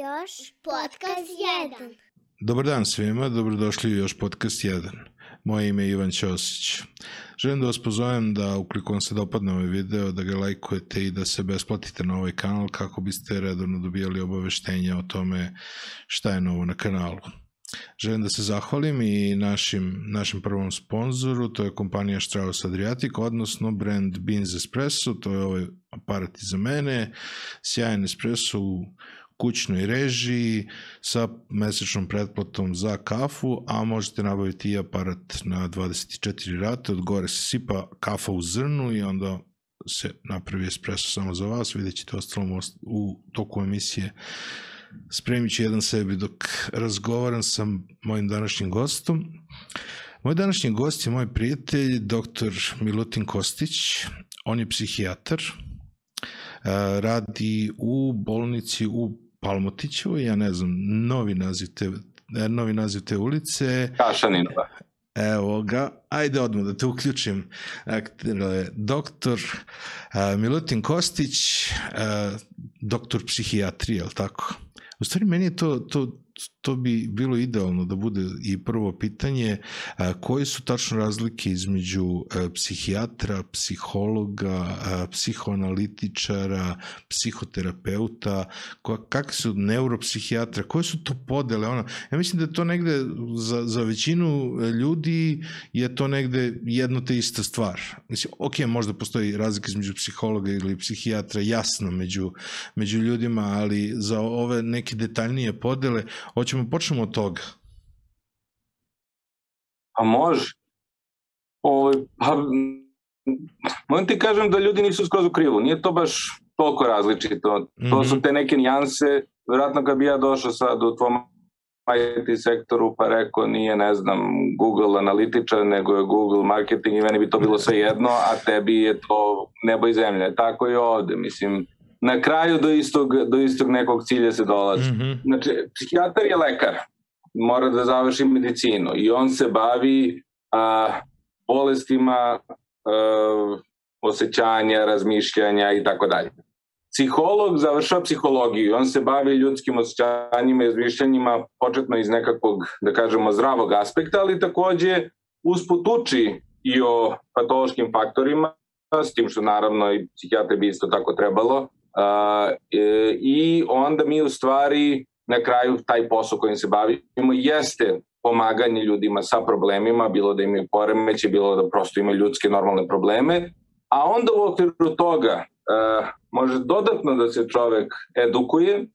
Još podcast 1. Dobar dan svima, dobrodošli u još podcast 1. Moje ime je Ivan Ćosić. Želim da vas pozovem da ukoliko vam se dopadne ovaj video, da ga lajkujete i da se besplatite na ovaj kanal kako biste redovno dobijali obaveštenja o tome šta je novo na kanalu. Želim da se zahvalim i našim, našem prvom sponzoru, to je kompanija Strauss Adriatic, odnosno brand Beans Espresso, to je ovaj aparat iza mene, sjajan espresso u kućnoj režiji sa mesečnom pretplatom za kafu, a možete nabaviti i aparat na 24 rate, od gore se sipa kafa u zrnu i onda se napravi espresso samo za vas, vidjet ćete ostalo u toku emisije spremit ću jedan sebi dok razgovaram sa mojim današnjim gostom. Moj današnji gost je moj prijatelj, dr. Milutin Kostić. On je psihijatar, radi u bolnici u Palmotićevoj, ja ne znam, novi naziv te, novi naziv te ulice. Kašaninova. Evo ga, ajde odmah da te uključim. Doktor Milutin Kostić, doktor psihijatrije, je li tako? U stvari, meni je to, to to bi bilo idealno da bude i prvo pitanje koje su tačno razlike između a, psihijatra, psihologa, psihoanalitičara, psihoterapeuta, kakve su neuropsihijatra, koje su to podele? Ono, ja mislim da je to negde za, za većinu ljudi je to negde jedno te ista stvar. Mislim, ok, možda postoji razlika između psihologa ili psihijatra, jasno među, među ljudima, ali za ove neke detaljnije podele Hoćemo počnemo od toga. A može. Ovo, pa, moram ti kažem da ljudi nisu skroz u krivu. Nije to baš toliko različito. Mm -hmm. To su mhm. te neke nijanse. Vjerojatno kad bi ja došao sad u tvom IT sektoru pa rekao nije, ne znam, Google analitičar, nego je Google marketing i meni bi to bilo sve jedno, a tebi je to nebo i zemlja. Tako i ovde, mislim, na kraju do istog, do istog nekog cilja se dolazi. Mm -hmm. Znači, psihijatar je lekar, mora da završi medicinu i on se bavi a, bolestima a, osjećanja, razmišljanja i tako dalje. Psiholog završava psihologiju on se bavi ljudskim osjećanjima i razmišljanjima početno iz nekakvog, da kažemo, zdravog aspekta, ali takođe usput uči i o patološkim faktorima, s tim što naravno i psihijatre bi isto tako trebalo, Uh, I onda mi u stvari na kraju taj posao kojim se bavimo jeste pomaganje ljudima sa problemima, bilo da imaju poremeće, bilo da prosto imaju ljudske normalne probleme, a onda u okviru toga uh, može dodatno da se čovek edukuje,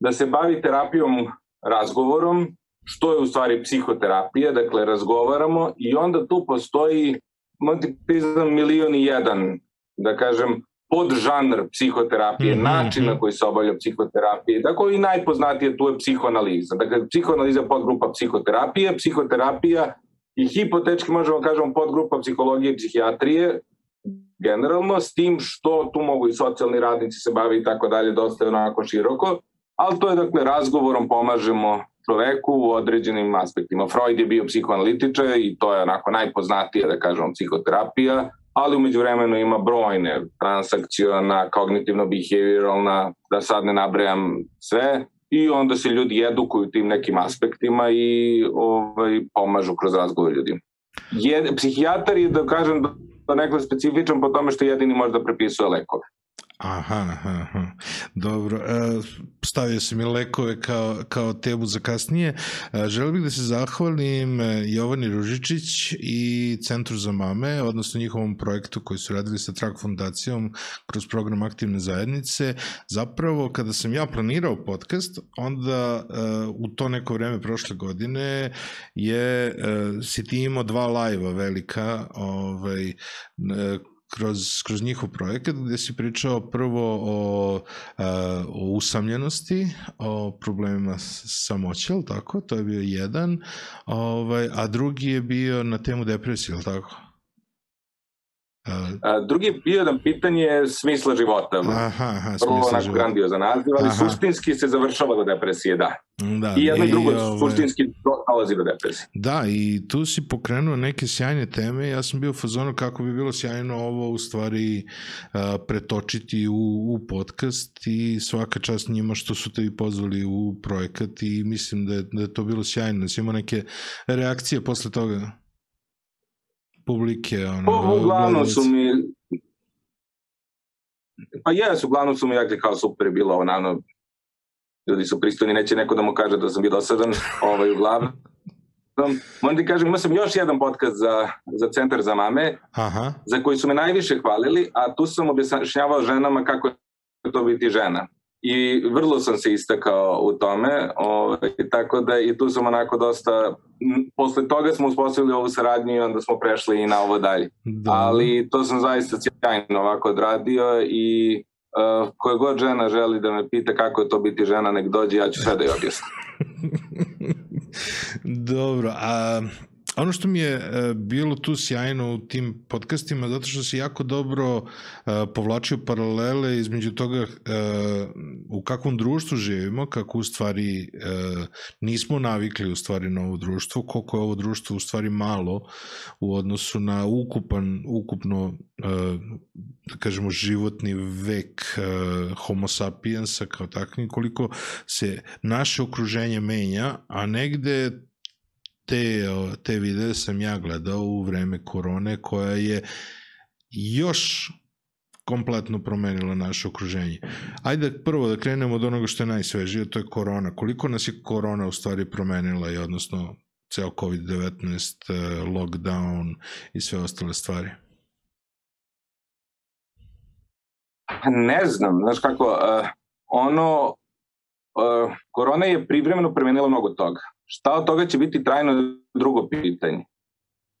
da se bavi terapijom razgovorom, što je u stvari psihoterapija, dakle razgovaramo i onda tu postoji multiprizam milion i jedan, da kažem, podžanr psihoterapije, mm -hmm. način na mhm. koji se obavlja psihoterapija, tako i najpoznatije tu je psihoanaliza. Dakle, psihoanaliza je podgrupa psihoterapije, psihoterapija i hipotečki možemo da kažemo podgrupa psihologije i psihijatrije, generalno, s tim što tu mogu i socijalni radnici se bavi i tako dalje, dosta je onako široko, ali to je dakle razgovorom pomažemo čoveku u određenim aspektima. Freud je bio psihoanalitičar i to je onako najpoznatija, da kažemo, psihoterapija, ali umeđu vremenu ima brojne transakciona, kognitivno-behavioralna, da sad ne nabrajam sve, i onda se ljudi edukuju tim nekim aspektima i ovaj, pomažu kroz razgovor ljudima. Je, psihijatar je, da kažem, da nekako specifičan po tome što jedini može da prepisuje lekove. Aha, aha, dobro. E, stavio si mi lekove kao, kao tebu za kasnije. E, želeo bih da se zahvalim e, Jovani Ružičić i Centru za mame, odnosno njihovom projektu koji su radili sa Trak fondacijom kroz program Aktivne zajednice. Zapravo, kada sam ja planirao podcast, onda u to neko vreme prošle godine je si ti imao dva live-a velika ovaj, kroz, kroz njihov projekat gde si pričao prvo o, a, o usamljenosti, o problemima samoće, tako? To je bio jedan, ovaj, a drugi je bio na temu depresije, tako? A, drugi bio na pitanje smisla života. Aha, aha, Prvo onako grandiozan naziv, ali aha. suštinski se završava do depresije, da. Da, I jedno i drugo ovaj, suštinski dolazi do depresije. Da, i tu si pokrenuo neke sjajne teme. Ja sam bio u fazonu kako bi bilo sjajno ovo u stvari a, pretočiti u, u podcast i svaka čast njima što su te i pozvali u projekat i mislim da je, da je to bilo sjajno. Da si imao neke reakcije posle toga publike. Ono, Pa, uglavnom su mi... Pa jes, uglavnom su mi rekli kao super je bilo, naravno, ljudi su pristojni, neće neko da mu kaže da sam bio dosadan, ovaj, uglavnom. Moram ti kažem, imao sam još jedan podcast za, za Centar za mame, Aha, za koji su me najviše hvalili, a tu sam objašnjavao ženama kako je to biti žena. I vrlo sam se istakao u tome, ovaj, tako da i tu sam onako dosta, posle toga smo uspostavili ovu saradnju i onda smo prešli i na ovo dalje. da. Ali to sam zaista sjajno ovako odradio i uh, koja god žena želi da me pita kako je to biti žena, nek dođe, ja ću sve da je objasnim. Dobro, a ono što mi je e, bilo tu sjajno u tim podcastima, zato što si jako dobro e, povlačio paralele između toga e, u kakvom društvu živimo, kako u stvari nismo navikli u stvari na ovo društvo, koliko je ovo društvo u stvari malo u odnosu na ukupan, ukupno da kažemo životni vek homo sapiensa kao takvim, koliko se naše okruženje menja, a negde te, te videe sam ja gledao u vreme korone koja je još kompletno promenila naše okruženje. Ajde prvo da krenemo od onoga što je najsvežije, to je korona. Koliko nas je korona u stvari promenila i odnosno ceo COVID-19, eh, lockdown i sve ostale stvari? Ne znam, znaš kako, uh, ono, uh, korona je privremeno promenila mnogo toga. Šta od toga će biti trajno drugo pitanje.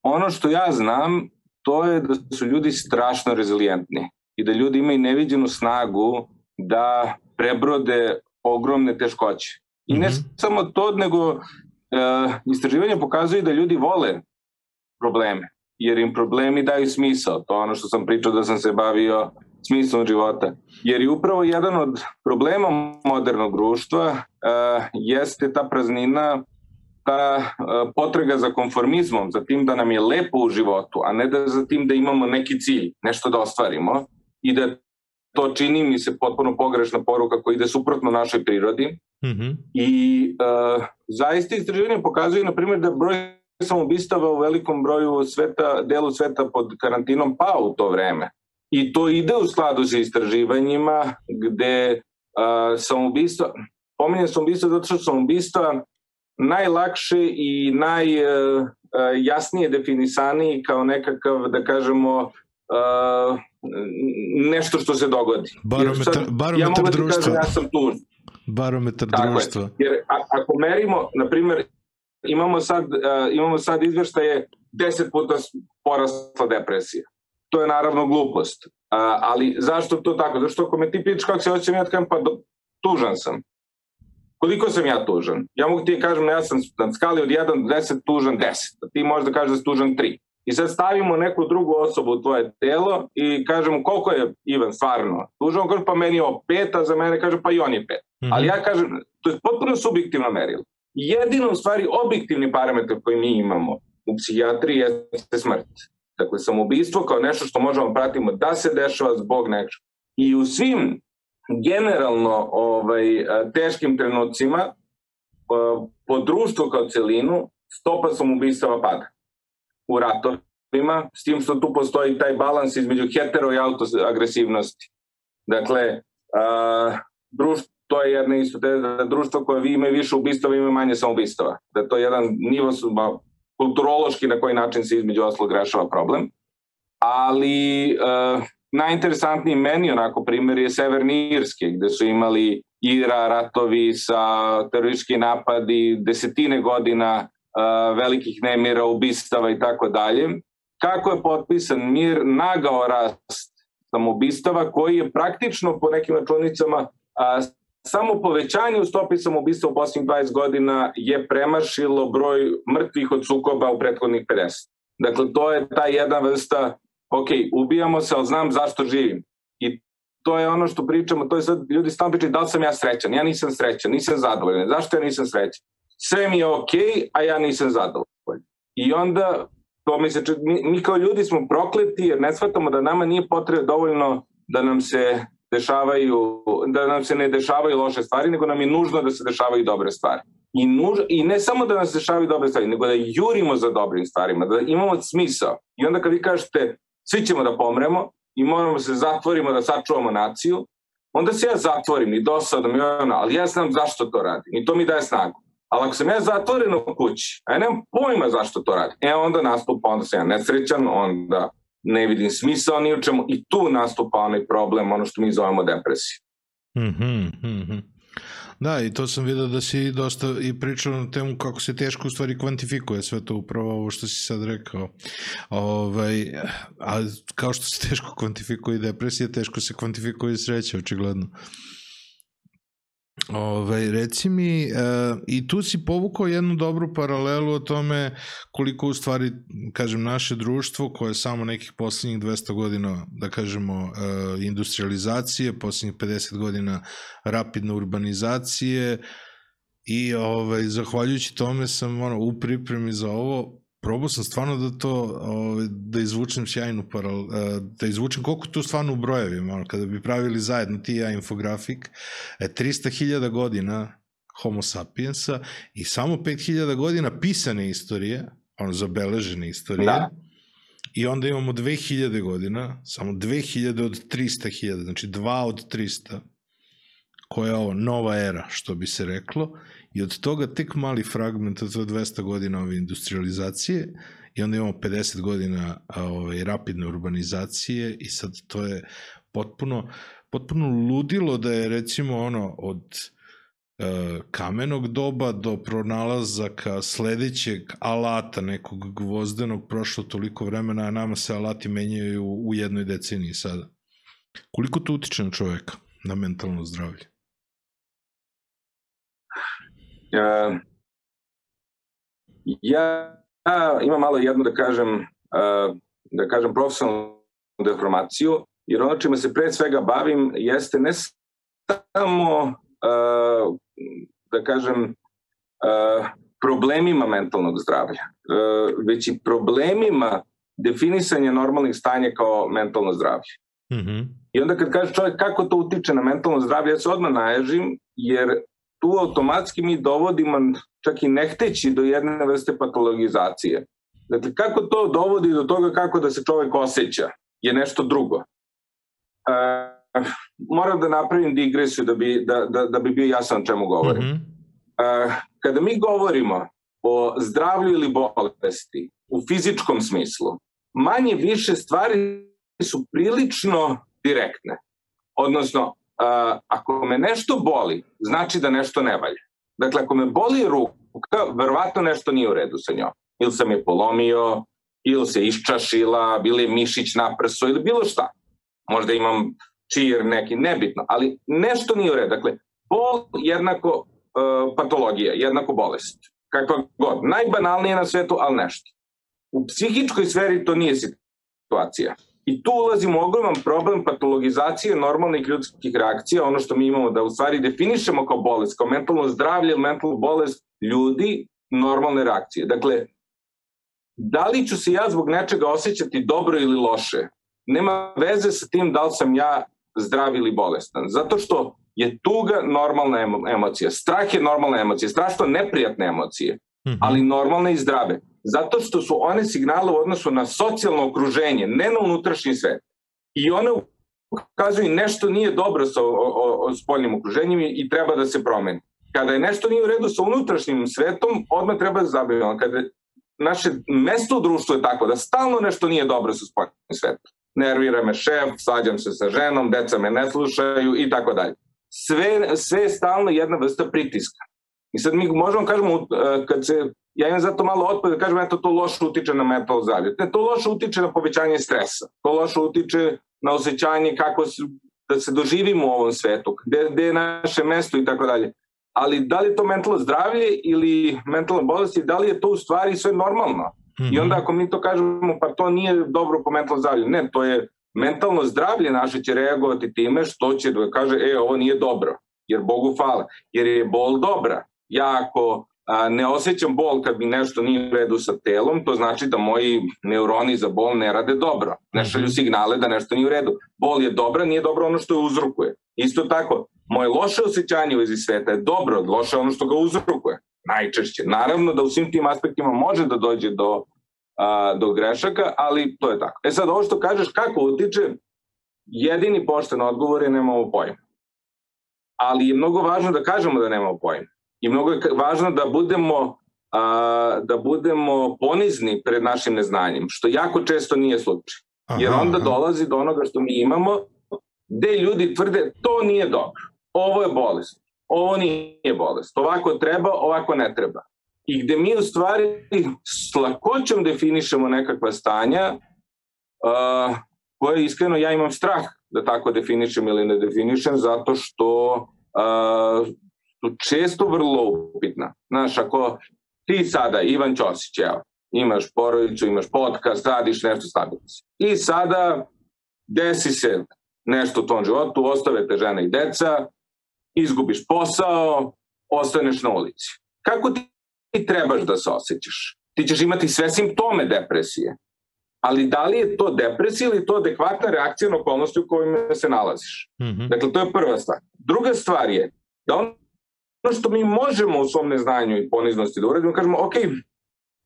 Ono što ja znam, to je da su ljudi strašno rezilijentni i da ljudi imaju neviđenu snagu da prebrode ogromne teškoće. I ne Mhm. samo to, nego uh, istraživanje pokazuje da ljudi vole probleme, jer im problemi daju smisao. To je ono što sam pričao da sam se bavio smislom života. Jer je upravo jedan od problema modernog društva uh, jeste ta praznina, ta uh, potrega za konformizmom, za tim da nam je lepo u životu, a ne da za tim da imamo neki cilj, nešto da ostvarimo i da to čini mi se potpuno pogrešna poruka koja ide suprotno našoj prirodi. Mhm. I uh, zaista istraživanje pokazuju, na primjer, da broj samoubistava u velikom broju sveta, delu sveta pod karantinom pao u to vreme. I to ide u skladu sa istraživanjima gde uh, samoubistva, pominjem samoubistva zato što samoubistva najlakše i najjasnije definisani kao nekakav, da kažemo, uh, nešto što se dogodi. Jer Barometar, sad, ja barometar mogu da društva. kažem, ja sam tužan. Barometar Tako je. društva. Jer a, ako merimo, na primjer, imamo sad, imamo sad izveštaje 10 puta porasla depresija. To je naravno glupost. Ali zašto to tako? Zašto ako me ti pitaš kako se osjećam, ja kažem pa do, tužan sam. Koliko sam ja tužan? Ja mogu ti kažem, ja sam na skali od 1 do 10 tužan 10. A ti možda kažeš da si tužan 3. I sad stavimo neku drugu osobu u tvoje telo i kažemo koliko je Ivan stvarno tužan. On kaže pa meni je ovo pet, a za mene kaže pa i on je pet. Mhm. Ali ja kažem, to je potpuno subjektivno merilo. Jedino u stvari objektivni parametar koji mi imamo u psihijatriji jeste smrt. Dakle, samoubistvo kao nešto što možemo pratimo da se dešava zbog nečega. I u svim generalno ovaj, teškim trenucima po- po društvu kao celinu stopa samoubistava pada. U ratovima, s tim što tu postoji taj balans između hetero i autoagresivnosti. Dakle, a, društvo, to je jedna isto, te, da društvo koje vi imaju više ubistava, imaju manje samoubistava. Da je to jedan nivo ma, kulturološki na koji način se između oslog rešava problem. Ali e, najinteresantniji meni onako primjer je Severni Irske, gde su imali ira, ratovi sa teroristički napadi, desetine godina e, velikih nemira, ubistava i tako dalje. Kako je potpisan mir, nagao rast samoubistava koji je praktično po nekim računicama a, samo povećanje u stopi samoubistva u posljednjih 20 godina je premašilo broj mrtvih od sukoba u prethodnih 50. Dakle, to je ta jedna vrsta, ok, ubijamo se, ali znam zašto živim. I to je ono što pričamo, to je sad, ljudi stalno pričaju da li sam ja srećan, ja nisam srećan, nisam zadovoljan, zašto ja nisam srećan? Sve mi je okay, a ja nisam zadovoljan. I onda, to mi se, mi, mi kao ljudi smo prokleti jer ne shvatamo da nama nije potrebno dovoljno da nam se dešavaju, da nam se ne dešavaju loše stvari, nego nam je nužno da se dešavaju dobre stvari. I, nuž, I ne samo da nas dešavaju dobre stvari, nego da jurimo za dobrim stvarima, da imamo smisao. I onda kad vi kažete svi ćemo da pomremo i moramo se zatvorimo da sačuvamo naciju, onda se ja zatvorim i dosadom i ono, ali ja znam zašto to radim i to mi daje snagu. Ali ako sam ja zatvoren u kući, a ja nemam pojma zašto to radim, e onda nastupa, onda sam ja nesrećan, onda ne vidim smisao ni u čemu i tu nastupa onaj problem, ono što mi zovemo depresiju. Mhm, mm mhm. Mm Da, i to sam vidio da si dosta i pričao na temu kako se teško u stvari kvantifikuje sve to upravo ovo što si sad rekao. Ovaj, a kao što se teško kvantifikuje depresija, teško se kvantifikuje sreća, očigledno. Ove, ovaj, reci mi, e, i tu si povukao jednu dobru paralelu o tome koliko u stvari, kažem, naše društvo koje je samo nekih poslednjih 200 godina, da kažemo, e, industrializacije, poslednjih 50 godina rapidne urbanizacije i ovaj, zahvaljujući tome sam ono, u pripremi za ovo probao sam stvarno da to, ovaj, da izvučem sjajnu paral, e, da izvučem koliko tu stvarno u brojevima, kada bi pravili zajedno ti ja infografik, 300.000 e, godina homo sapiensa i samo 5.000 godina pisane istorije, ono, zabeležene istorije, da. I onda imamo 2000 godina, samo 2000 od 300.000, znači 2 od 300, koja je ovo nova era, što bi se reklo, I od toga tek mali fragment, je 200 godina ove industrializacije i onda imamo 50 godina ovaj, rapidne urbanizacije i sad to je potpuno, potpuno ludilo da je recimo ono od e, kamenog doba do pronalazaka sledećeg alata nekog gvozdenog prošlo toliko vremena, a nama se alati menjaju u jednoj deceniji sada. Koliko to utiče na čoveka, na mentalno zdravlje? Ja, ja imam malo jednu, da kažem, uh, da kažem profesionalnu deformaciju, jer ono čime se pre svega bavim jeste ne samo, uh, da kažem, problemima mentalnog zdravlja, već i problemima definisanja normalnih stanja kao mentalno zdravlje. Mm -hmm. I onda kad kaže čovjek kako to utiče na mentalno zdravlje, ja se odmah naježim, jer tu automatski mi dovodimo čak i nehteći do jedne vrste patologizacije. Dakle, kako to dovodi do toga kako da se čovek osjeća je nešto drugo. E, moram da napravim digresiju da bi, da, da, da bi bio jasan čemu govorim. Mm -hmm. e, kada mi govorimo o zdravlju ili bolesti u fizičkom smislu, manje više stvari su prilično direktne. Odnosno, uh, ako me nešto boli, znači da nešto ne valja. Dakle, ako me boli ruka, verovatno nešto nije u redu sa njom. Ili sam je polomio, ili se iščašila, ili je mišić naprso, ili bilo šta. Možda imam čir neki, nebitno, ali nešto nije u redu. Dakle, bol jednako uh, patologija, jednako bolest. Kakva god. Najbanalnije na svetu, ali nešto. U psihičkoj sferi to nije situacija. I tu ulazimo u ogroman problem patologizacije normalnih ljudskih reakcija, ono što mi imamo da u stvari definišemo kao bolest, kao mentalno zdravlje ili mentalnu bolest ljudi, normalne reakcije. Dakle, da li ću se ja zbog nečega osjećati dobro ili loše, nema veze sa tim da li sam ja zdrav ili bolestan. Zato što je tuga normalna emocija, strah je normalna emocija, strašno neprijatne emocije, mhm. ali normalne i zdrave. Zato što su one signale u odnosu na socijalno okruženje, ne na unutrašnji svet. I one ukazuju nešto nije dobro sa o, o, spoljnim okruženjem i treba da se promeni. Kada je nešto nije u redu sa unutrašnjim svetom, odmah treba da zabavimo. Kada naše mesto u društvu je tako da stalno nešto nije dobro sa spoljnim svetom. Nervira me šef, svađam se sa ženom, deca me ne slušaju i tako dalje. Sve, sve je stalno jedna vrsta pritiska. I sad mi možemo kažemo, e, kad se ja imam zato malo otpad da kažem, eto, to loše utiče na mental zdravlje. Ne, to loše utiče na povećanje stresa. To loše utiče na osjećanje kako se, da se doživimo u ovom svetu, gde, gde je naše mesto i tako dalje. Ali da li je to mentalno zdravlje ili mentalna bolest i da li je to u stvari sve normalno? Mm -hmm. I onda ako mi to kažemo, pa to nije dobro po mentalno zdravlje. Ne, to je mentalno zdravlje naše će reagovati time što će da kaže, e, ovo nije dobro, jer Bogu hvala, jer je bol dobra. Ja ako a, ne osjećam bol kad mi nešto nije u redu sa telom, to znači da moji neuroni za bol ne rade dobro. Ne mhm. šalju signale da nešto nije u redu. Bol je dobra, nije dobro ono što je uzrokuje. Isto tako, moje loše osjećanje u vezi sveta je dobro, loše ono što ga uzrokuje. Najčešće. Naravno da u svim tim aspektima može da dođe do, a, do grešaka, ali to je tako. E sad, ovo što kažeš kako utiče, jedini pošten odgovor je nemamo pojma. Ali je mnogo važno da kažemo da nemamo pojma i mnogo je važno da budemo a, da budemo ponizni pred našim neznanjem, što jako često nije slučaj. Jer onda dolazi do onoga što mi imamo, gde ljudi tvrde to nije dobro, ovo je bolest, ovo nije bolest, ovako treba, ovako ne treba. I gde mi u stvari s lakoćom definišemo nekakva stanja uh, koje iskreno ja imam strah da tako definišem ili ne definišem zato što uh, često vrlo upitna. Znaš, ako ti sada, Ivan Ćosić, evo, imaš porodicu, imaš podcast, radiš nešto, stabilno si. I sada desi se nešto u tom životu, ostave te žene i deca, izgubiš posao, ostaneš na ulici. Kako ti trebaš da se osjećaš? Ti ćeš imati sve simptome depresije. Ali da li je to depresija ili to adekvatna reakcija na okolnosti u kojima se nalaziš? Mm -hmm. Dakle, to je prva stvar. Druga stvar je da on ono što mi možemo u svom neznanju i poniznosti da uradimo, kažemo, ok,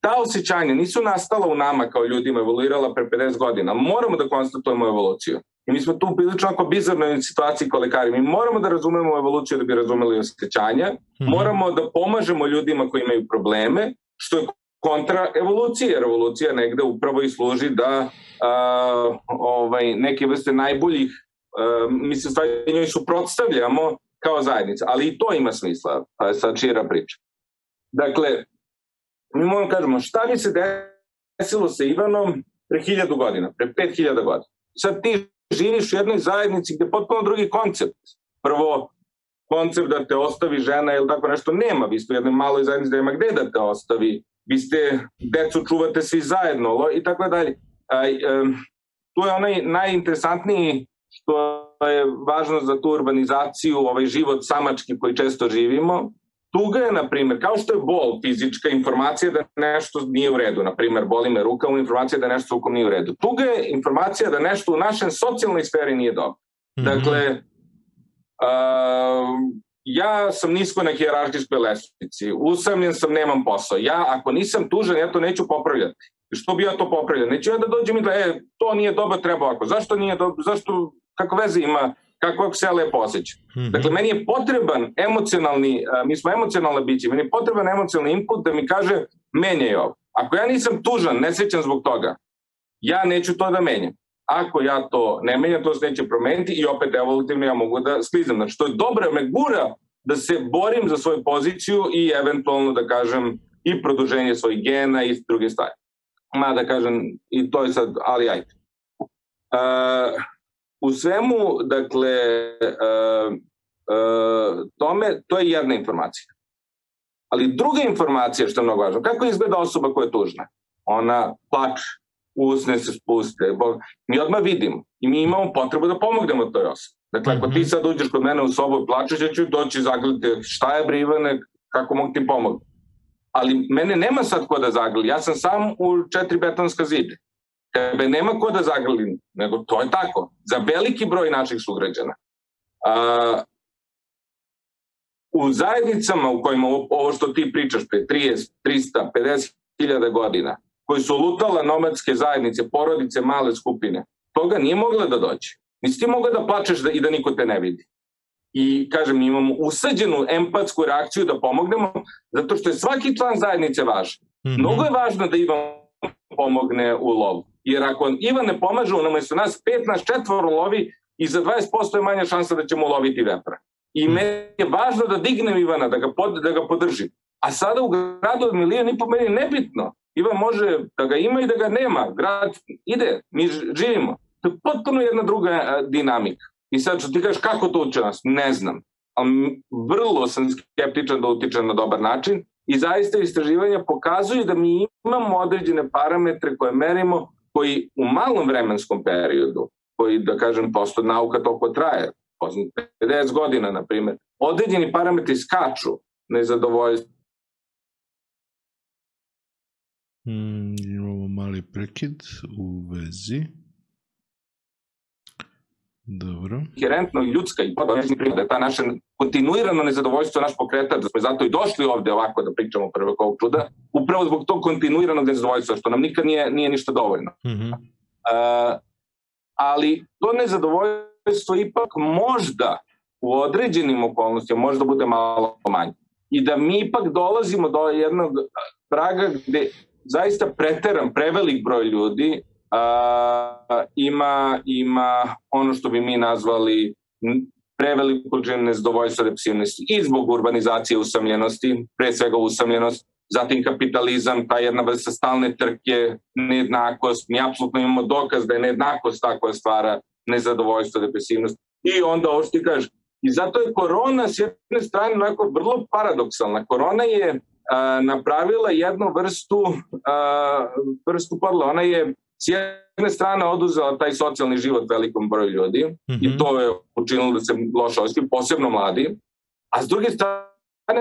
ta osjećanja nisu nastala u nama kao ljudima, evoluirala pre 50 godina, moramo da konstatujemo evoluciju. I mi smo tu prilično ako bizarnoj situaciji kao lekari. Mi moramo da razumemo evoluciju da bi razumeli osjećanja, mm -hmm. moramo da pomažemo ljudima koji imaju probleme, što je kontra evolucije, jer evolucija negde upravo i služi da a, ovaj, neke vrste najboljih, a, mi se stvari njoj suprotstavljamo kao zajednica, ali i to ima smisla, pa sad šira priča. Dakle, mi moramo kažemo šta bi se desilo sa Ivanom pre hiljadu godina, pre pet hiljada godina. Sad ti živiš u jednoj zajednici gde je potpuno drugi koncept. Prvo, koncept da te ostavi žena ili tako nešto nema. Vi ste u jednoj maloj zajednici da ima gde da te ostavi. Vi ste, decu čuvate svi zajedno i tako dalje. Tu je onaj najinteresantniji što je važno za tu urbanizaciju, ovaj život samački koji često živimo. Tuga je, na primjer, kao što je bol fizička informacija da nešto nije u redu, na primjer, boli me ruka, informacija da nešto rukom nije u redu. Tuga je informacija da nešto u našem socijalnoj sferi nije dobro. Mm -hmm. Dakle, uh, ja sam nisko na hjerarhijskoj lestvici, usamljen sam, nemam posao. Ja, ako nisam tužan, ja to neću popravljati. Što bi ja to popravljao? Neću ja da dođem i da, e, to nije dobro, treba ovako. Zašto nije dobro? Zašto kako veze ima kako se ja lepo osjećam. Mm -hmm. Dakle, meni je potreban emocionalni, mi smo emocionalne biće, meni je potreban emocionalni input da mi kaže menjaj ovo. Ako ja nisam tužan, nesrećan zbog toga, ja neću to da menjam. Ako ja to ne menjam, to se neće promeniti i opet evolutivno ja mogu da sklizam. Znači, to je dobro, me gura da se borim za svoju poziciju i eventualno da kažem i produženje svojih gena i druge stvari. Ma da kažem, i to je sad, ali ajde. Uh, u svemu, dakle, uh, uh, tome, to je jedna informacija. Ali druga informacija što je mnogo važno, kako izgleda osoba koja je tužna? Ona plače, usne se spuste, mi odmah vidimo i mi imamo potrebu da pomognemo toj osobi. Dakle, ako ti mhm. sad uđeš kod mene u sobu i plačeš, ja ću doći zagledati šta je Brivane, kako mogu ti pomoći. Ali mene nema sad ko da zagrli, ja sam sam u četiri betonska zide. Tebe nema ko da zagrli, nego to je tako. Za veliki broj naših sugrađana. A, u zajednicama u kojima ovo što ti pričaš pre 30, 300, 50 hiljada godina, koji su lutala nomadske zajednice, porodice, male skupine, toga nije mogla da dođe. Nisi ti mogla da plačeš da, i da niko te ne vidi. I, kažem, imamo usađenu empatsku reakciju da pomognemo, zato što je svaki član zajednice važan. Mm -hmm. Mnogo je važno da Ivan pomogne u lovu. Jer ako Ivan ne pomaže, su nas pet, nas četvoro lovi i za 20% je manja šansa da ćemo loviti vepra. I hmm. meni je važno da dignem Ivana, da ga, pod, da ga podržim. A sada u gradu od milijon i po meni nebitno. Ivan može da ga ima i da ga nema. Grad ide, mi živimo. To je potpuno jedna druga dinamika. I sad što ti kažeš kako to uče nas, ne znam. Ali vrlo sam skeptičan da utiče na dobar način i zaista istraživanja pokazuju da mi imamo određene parametre koje merimo koji u malom vremenskom periodu koji, da kažem, posto nauka toliko traje, 50 godina, na primjer, određeni parametri skaču nezadovoljstvo. Mm, imamo mali prekid u vezi. Dobro. Inherentno ljudska i da je ta naša kontinuirano nezadovoljstvo naš pokretač, da smo zato i došli ovde ovako da pričamo prvog ovog čuda, upravo zbog tog kontinuiranog nezadovoljstva, što nam nikad nije, nije ništa dovoljno. Mm -hmm. uh, ali to nezadovoljstvo ipak možda u određenim okolnostima možda bude malo manje. I da mi ipak dolazimo do jednog praga gde zaista preteran, prevelik broj ljudi a, ima, ima ono što bi mi nazvali preveliko količinu nezadovoljstva depresivnosti i zbog urbanizacije usamljenosti, pre svega usamljenost, zatim kapitalizam, ta jedna vrsta stalne trke, nejednakost, mi apsolutno imamo dokaz da je nejednakost ta koja stvara nezadovoljstvo, depresivnost. I onda ovo što ti kažeš, i zato je korona s jedne strane onako vrlo paradoksalna. Korona je a, napravila jednu vrstu, a, vrstu podla. Ona je s jedne strane oduzela taj socijalni život velikom broju ljudi mm -hmm. i mhm. to je učinilo da se loše osjećaju, posebno mladi, a s druge strane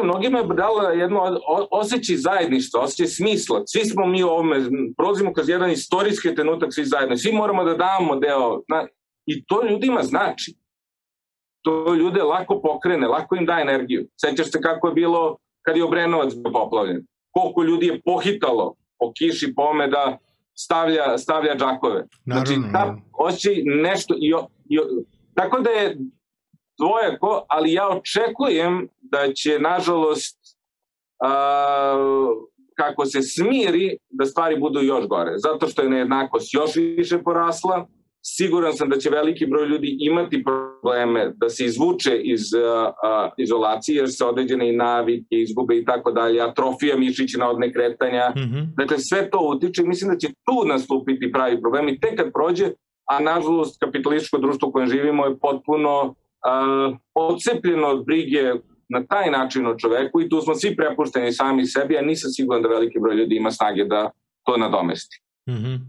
mnogima je dala jedno osjećaj zajedništva, osjećaj smisla. Svi smo mi u ovome, prolazimo kroz jedan istorijski trenutak svi zajedno, svi moramo da damo deo, na, i to ljudima znači. To ljude lako pokrene, lako im da energiju. Sećaš se kako je bilo kad je Obrenovac poplavljen. Koliko ljudi je pohitalo po kiši, po ome da stavlja, stavlja džakove. Znači, ta osjećaj nešto... I, i, tako da je dvojako, ali ja očekujem da će, nažalost, a, kako se smiri, da stvari budu još gore. Zato što je nejednakost još više porasla, Siguran sam da će veliki broj ljudi imati probleme da se izvuče iz uh, izolacije, jer se određene i navike izgube i tako dalje, atrofija mišićina od nekretanja. Mm -hmm. Dakle, sve to utiče i mislim da će tu nastupiti pravi problem i tek kad prođe, a nažalost kapitalističko društvo u kojem živimo je potpuno uh, odcepljeno od brige na taj način o čoveku i tu smo svi prepušteni sami sebi, a nisam siguran da veliki broj ljudi ima snage da to nadomesti. Mm -hmm.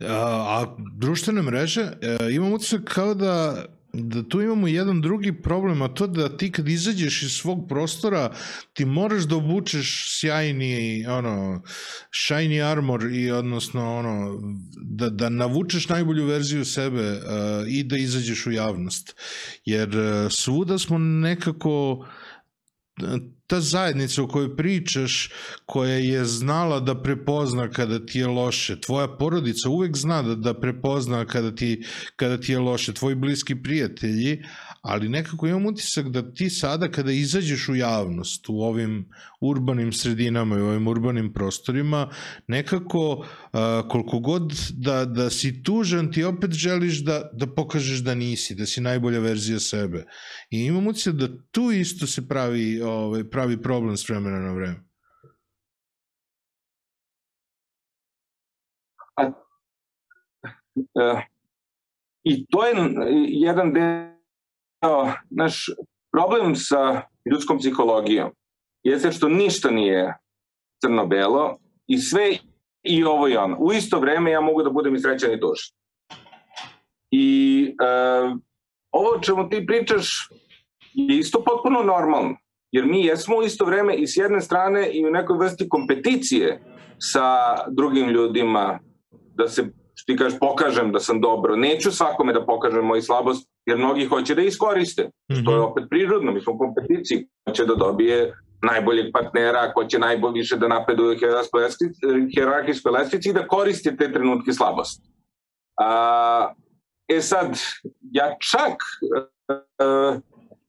a, a društvene mreže, e, imam utisak kao da da tu imamo jedan drugi problem, a to da ti kad izađeš iz svog prostora, ti moraš da obučeš sjajni, ono, shiny armor i odnosno, ono, da, da navučeš najbolju verziju sebe uh, i da izađeš u javnost. Jer uh, svuda smo nekako ta zajednica o kojoj pričaš, koja je znala da prepozna kada ti je loše, tvoja porodica uvek zna da, da prepozna kada ti, kada ti je loše, tvoji bliski prijatelji, ali nekako imam utisak da ti sada kada izađeš u javnost u ovim urbanim sredinama i u ovim urbanim prostorima, nekako uh, koliko god da, da si tužan, ti opet želiš da, da pokažeš da nisi, da si najbolja verzija sebe. I imam utisak da tu isto se pravi, ovaj, pravi problem s vremena na vreme. A, uh, I to je jedan deo naš problem sa ljudskom psihologijom jeste što ništa nije crno-belo i sve i ovo i ono. U isto vreme ja mogu da budem i srećan i tužan. I e, ovo o čemu ti pričaš je isto potpuno normalno. Jer mi jesmo u isto vreme i s jedne strane i u nekoj vrsti kompeticije sa drugim ljudima da se što ti kažeš, pokažem da sam dobro. Neću svakome da pokažem moju slabost, jer mnogi hoće da iskoriste. Mm -hmm. To je mhm. opet prirodno, mi smo u kompeticije. Hoće da dobije najboljeg partnera, ko će najbolje više da napreduje hierarhijskoj lestvici i da koristi te trenutke slabosti. A, e sad, ja čak a,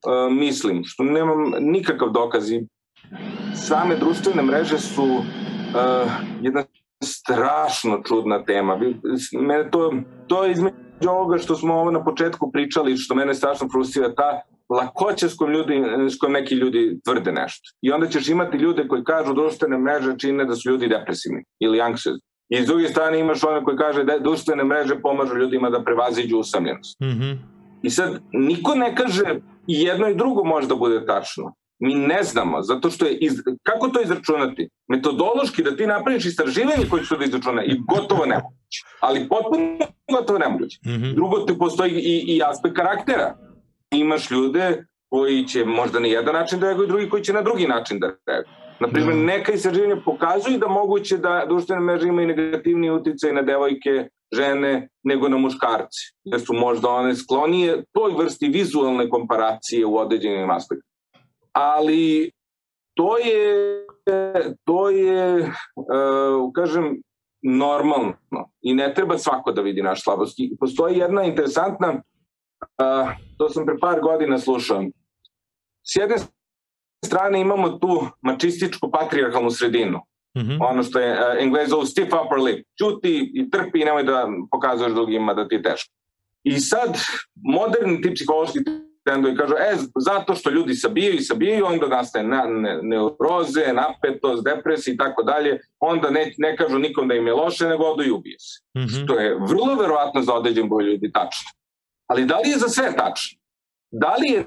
a, mislim, što nemam nikakav dokaz i same društvene mreže su a, jedna strašno čudna tema. Mene to, to je između ovoga što smo ovo na početku pričali, što mene strašno frustrira, ta lakoća s kojom, ljudi, s kojom neki ljudi tvrde nešto. I onda ćeš imati ljude koji kažu društvene mreže čine da su ljudi depresivni ili anxious. I s druge strane imaš one koji kaže da društvene mreže pomažu ljudima da prevaziđu usamljenost. Mm -hmm. I sad, niko ne kaže i jedno i drugo može da bude tačno. Mi ne znamo, zato što je, iz, kako to izračunati? Metodološki da ti napraviš istraživanje koje će to da izračuna i gotovo nemoguće. Ali potpuno gotovo nemoguće. Mm -hmm. Drugo, te postoji i, i aspekt karaktera. Imaš ljude koji će možda na jedan način da reaguju, drugi koji će na drugi način da reaguju. Naprimjer, da. neka istraživanja pokazuju da moguće da društvene mreže imaju negativni uticaj na devojke, žene, nego na muškarci. Jer su možda one sklonije toj vrsti vizualne komparacije u određenim aspektima. Ali to je, to je, uh, kažem, normalno i ne treba svako da vidi naš slabosti. Postoji jedna interesantna, uh, to sam pre par godina slušao, s jedne strane imamo tu mačističku patrijarhalnu sredinu. Mm -hmm. Ono što je uh, Englez zove stiff upper lip. Čuti i trpi i nemoj da pokazuješ drugima da ti je teško. I sad, moderni ti psihološki trendovi kažu, e, zato što ljudi sabijaju i sabijaju, onda nastaje na, ne, neuroze, napetost, depresija i tako dalje, onda ne, ne kažu nikom da im je loše, nego odu i ubije se. Mm -hmm. Što je vrlo verovatno za određen broj ljudi tačno. Ali da li je za sve tačno? Da li je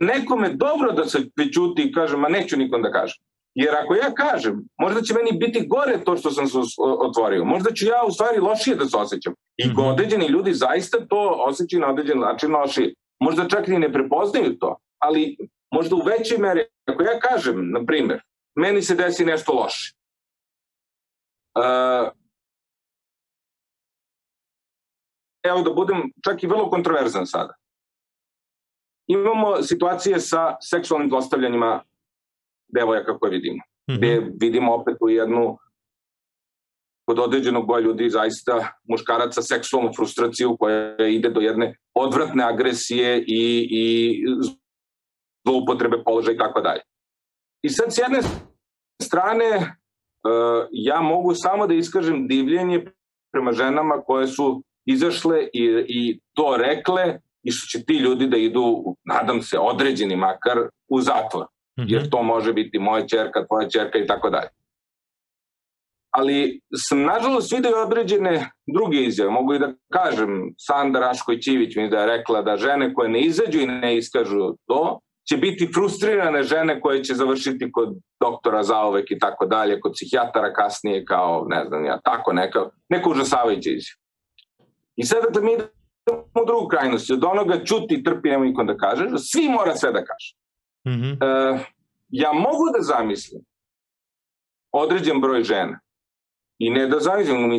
nekome dobro da se pričuti i kaže, ma neću nikom da kažem. Jer ako ja kažem, možda će meni biti gore to što sam se otvorio. Možda ću ja u stvari lošije da se osjećam. I mm -hmm. određeni ljudi zaista to osjećaju na određen način lošije. Možda čak i ne prepoznaju to, ali možda u većoj meri, ako ja kažem, na primer, meni se desi nešto loše. Uh, evo da budem čak i vrlo kontroverzan sada imamo situacije sa seksualnim zlostavljanjima devojaka koje vidimo. Mm -hmm. Gde vidimo opet u jednu kod određenog boja ljudi zaista muškaraca seksualnu frustraciju koja ide do jedne odvratne agresije i, i zloupotrebe položaja i tako dalje. I sad s jedne strane uh, ja mogu samo da iskažem divljenje prema ženama koje su izašle i, i to rekle i što će ti ljudi da idu, nadam se, određeni makar u zatvor. Jer to može biti moja čerka, tvoja čerka i tako dalje. Ali sam nažalost vidio određene druge izjave. Mogu i da kažem, Sanda Raškoj-Čivić mi da je rekla da žene koje ne izađu i ne iskažu to, će biti frustrirane žene koje će završiti kod doktora zaovek i tako dalje, kod psihijatara kasnije kao, ne znam ja, tako neka, neka užasavajuća izjava. I sada da mi u drugu krajnost, od onoga čuti i trpi, nema nikom da kaže, svi mora sve da kaže. Mm -hmm. uh, ja mogu da zamislim određen broj žena i ne da zamislim, mi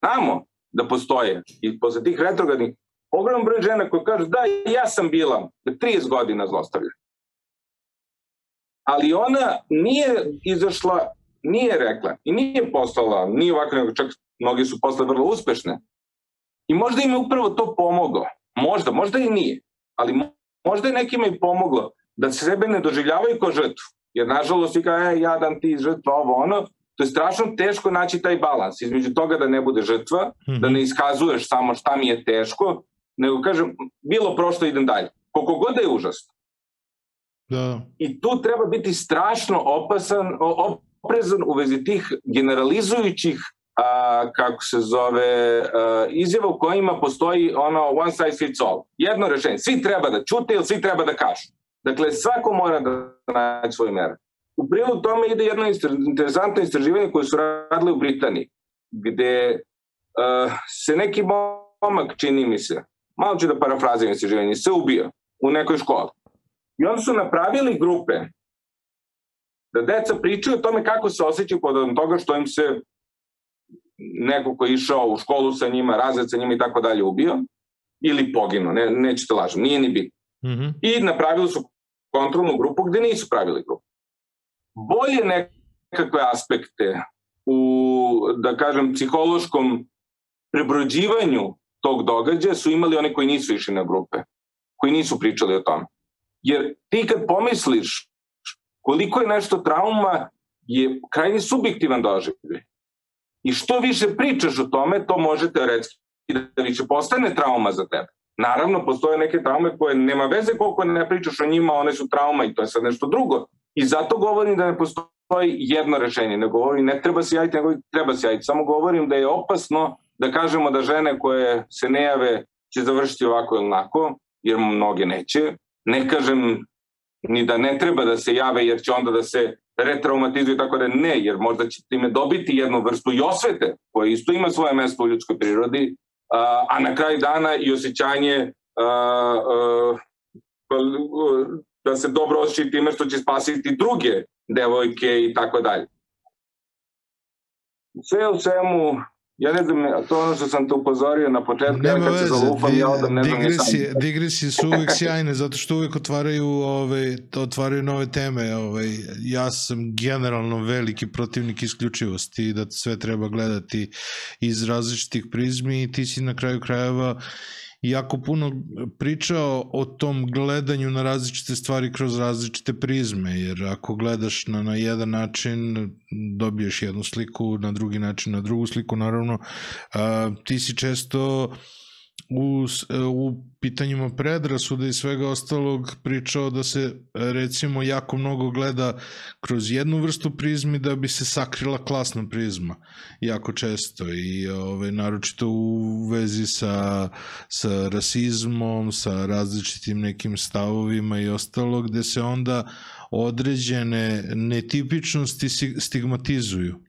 znamo da postoje i posle tih retrogradnih ogromno broj žena koji kažu da ja sam bila 30 godina zlostavljena. Ali ona nije izašla, nije rekla i nije postala, nije ovako, nego čak mnogi su postale vrlo uspešne, I možda im je upravo to pomoglo. Možda, možda i nije. Ali možda je nekima i pomoglo da sebe ne doživljavaju kao žrtvu. Jer nažalost i kao, e, jadan ti žrtva, ovo ono, to je strašno teško naći taj balans između toga da ne bude žrtva, mm -hmm. da ne iskazuješ samo šta mi je teško, nego kažem, bilo prošlo, idem dalje. Koliko god da je užasno. Da. I tu treba biti strašno opasan, oprezan u vezi tih generalizujućih a, kako se zove, a, izjava u kojima postoji ono one size fits all. Jedno rešenje. Svi treba da čute ili svi treba da kažu. Dakle, svako mora da nađe svoju meru. U prilog tome ide jedno interesantno istraživanje koje su radili u Britaniji, gde uh, se neki momak, čini mi se, malo ću da parafraziram istraživanje, se ubio u nekoj školi. I onda su napravili grupe da deca pričaju o tome kako se osjećaju pod toga što im se neko ko je išao u školu sa njima, razred sa njima i tako dalje ubio, ili poginuo, ne, nećete lažem, nije ni bitno. Mm -hmm. I napravili su kontrolnu grupu gde nisu pravili grupu. Bolje nekakve aspekte u, da kažem, psihološkom prebrođivanju tog događaja su imali oni koji nisu išli na grupe, koji nisu pričali o tome. Jer ti kad pomisliš koliko je nešto trauma, je krajnje subjektivan doživljaj. I što više pričaš o tome, to može teoretski da više postane trauma za tebe. Naravno, postoje neke traume koje nema veze koliko ne pričaš o njima, one su trauma i to je sad nešto drugo. I zato govorim da ne postoji jedno rešenje. Ne govorim ne treba se javiti, nego treba se javiti. Samo govorim da je opasno da kažemo da žene koje se ne jave će završiti ovako ili onako, jer mnoge neće. Ne kažem ni da ne treba da se jave jer će onda da se retraumatizuju tako da ne, jer možda će time dobiti jednu vrstu i osvete koja isto ima svoje mesto u ljudskoj prirodi, a, na kraju dana i osjećanje a, a, da se dobro osjeća time što će spasiti druge devojke i tako dalje. Sve u svemu, Ja ne znam, to ono što sam te upozorio na početku, Nema ja kad veze, se zalupam, ja odam ne znam digresije, digresije su uvek sjajne, zato što uvek otvaraju, ove, otvaraju nove teme. Ove, ja sam generalno veliki protivnik isključivosti, da sve treba gledati iz različitih prizmi i ti si na kraju krajeva jako puno pričao o tom gledanju na različite stvari kroz različite prizme, jer ako gledaš na, na jedan način, dobiješ jednu sliku, na drugi način na drugu sliku, naravno, a, ti si često u, u pitanjima predrasuda i svega ostalog pričao da se recimo jako mnogo gleda kroz jednu vrstu prizmi da bi se sakrila klasna prizma jako često i ove, naročito u vezi sa, sa rasizmom, sa različitim nekim stavovima i ostalo gde se onda određene netipičnosti stigmatizuju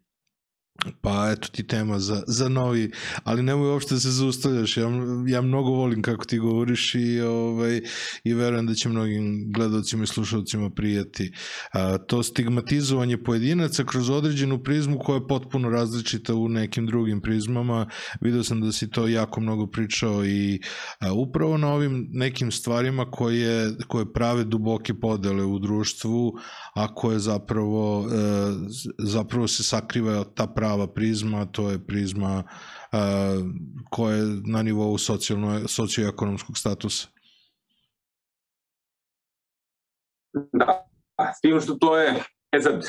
Pa eto ti tema za, za novi, ali nemoj uopšte da se zaustavljaš, ja, ja mnogo volim kako ti govoriš i, ovaj, i verujem da će mnogim gledalcima i slušalcima prijati. A, to stigmatizovanje pojedinaca kroz određenu prizmu koja je potpuno različita u nekim drugim prizmama, vidio sam da si to jako mnogo pričao i a, upravo na ovim nekim stvarima koje, koje prave duboke podele u društvu, a koje zapravo, e, zapravo se sakriva ta prava prava prizma, to je prizma uh, koja je na nivou socijalno, socioekonomskog statusa. Da, s tim što to je, e sad,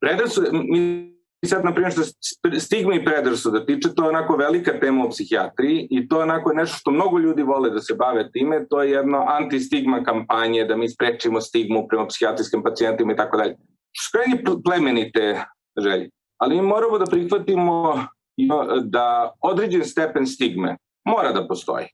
predrasu, mi sad, na primjer, što stigma i da tiče, to je onako velika tema u psihijatriji i to je onako nešto što mnogo ljudi vole da se bave time, to je jedno antistigma kampanje, da mi sprečimo stigmu prema psihijatrijskim pacijentima i tako dalje. Skrajnje plemenite želje ali mi moramo da prihvatimo da određen stepen stigme mora da postoji.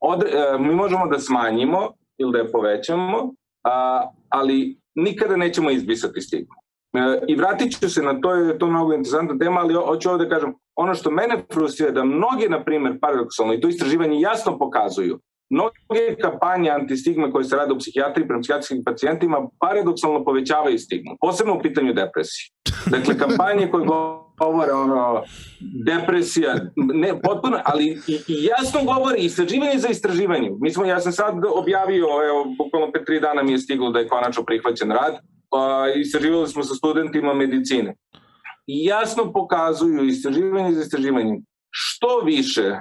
Od, e, mi možemo da smanjimo ili da je povećamo, a, ali nikada nećemo izbrisati stigmu. E, I vratit ću se na to, je to mnogo interesantna tema, ali hoću ovde da kažem, ono što mene frustrira da mnoge, na primjer, paradoksalno, i to istraživanje jasno pokazuju, mnoge kampanje antistigme koje se rade u psihijatriji prema psihijatrijskim pacijentima paradoksalno povećavaju stigmu, posebno u pitanju depresije. Dakle, kampanje koje govore ono, depresija, ne, potpuno, ali i, i jasno govori istraživanje za istraživanje. Mi smo, ja sam sad objavio, evo, bukvalno pe tri dana mi je stiglo da je konačno prihvaćen rad, a, istraživali smo sa studentima medicine. I jasno pokazuju istraživanje za istraživanje što više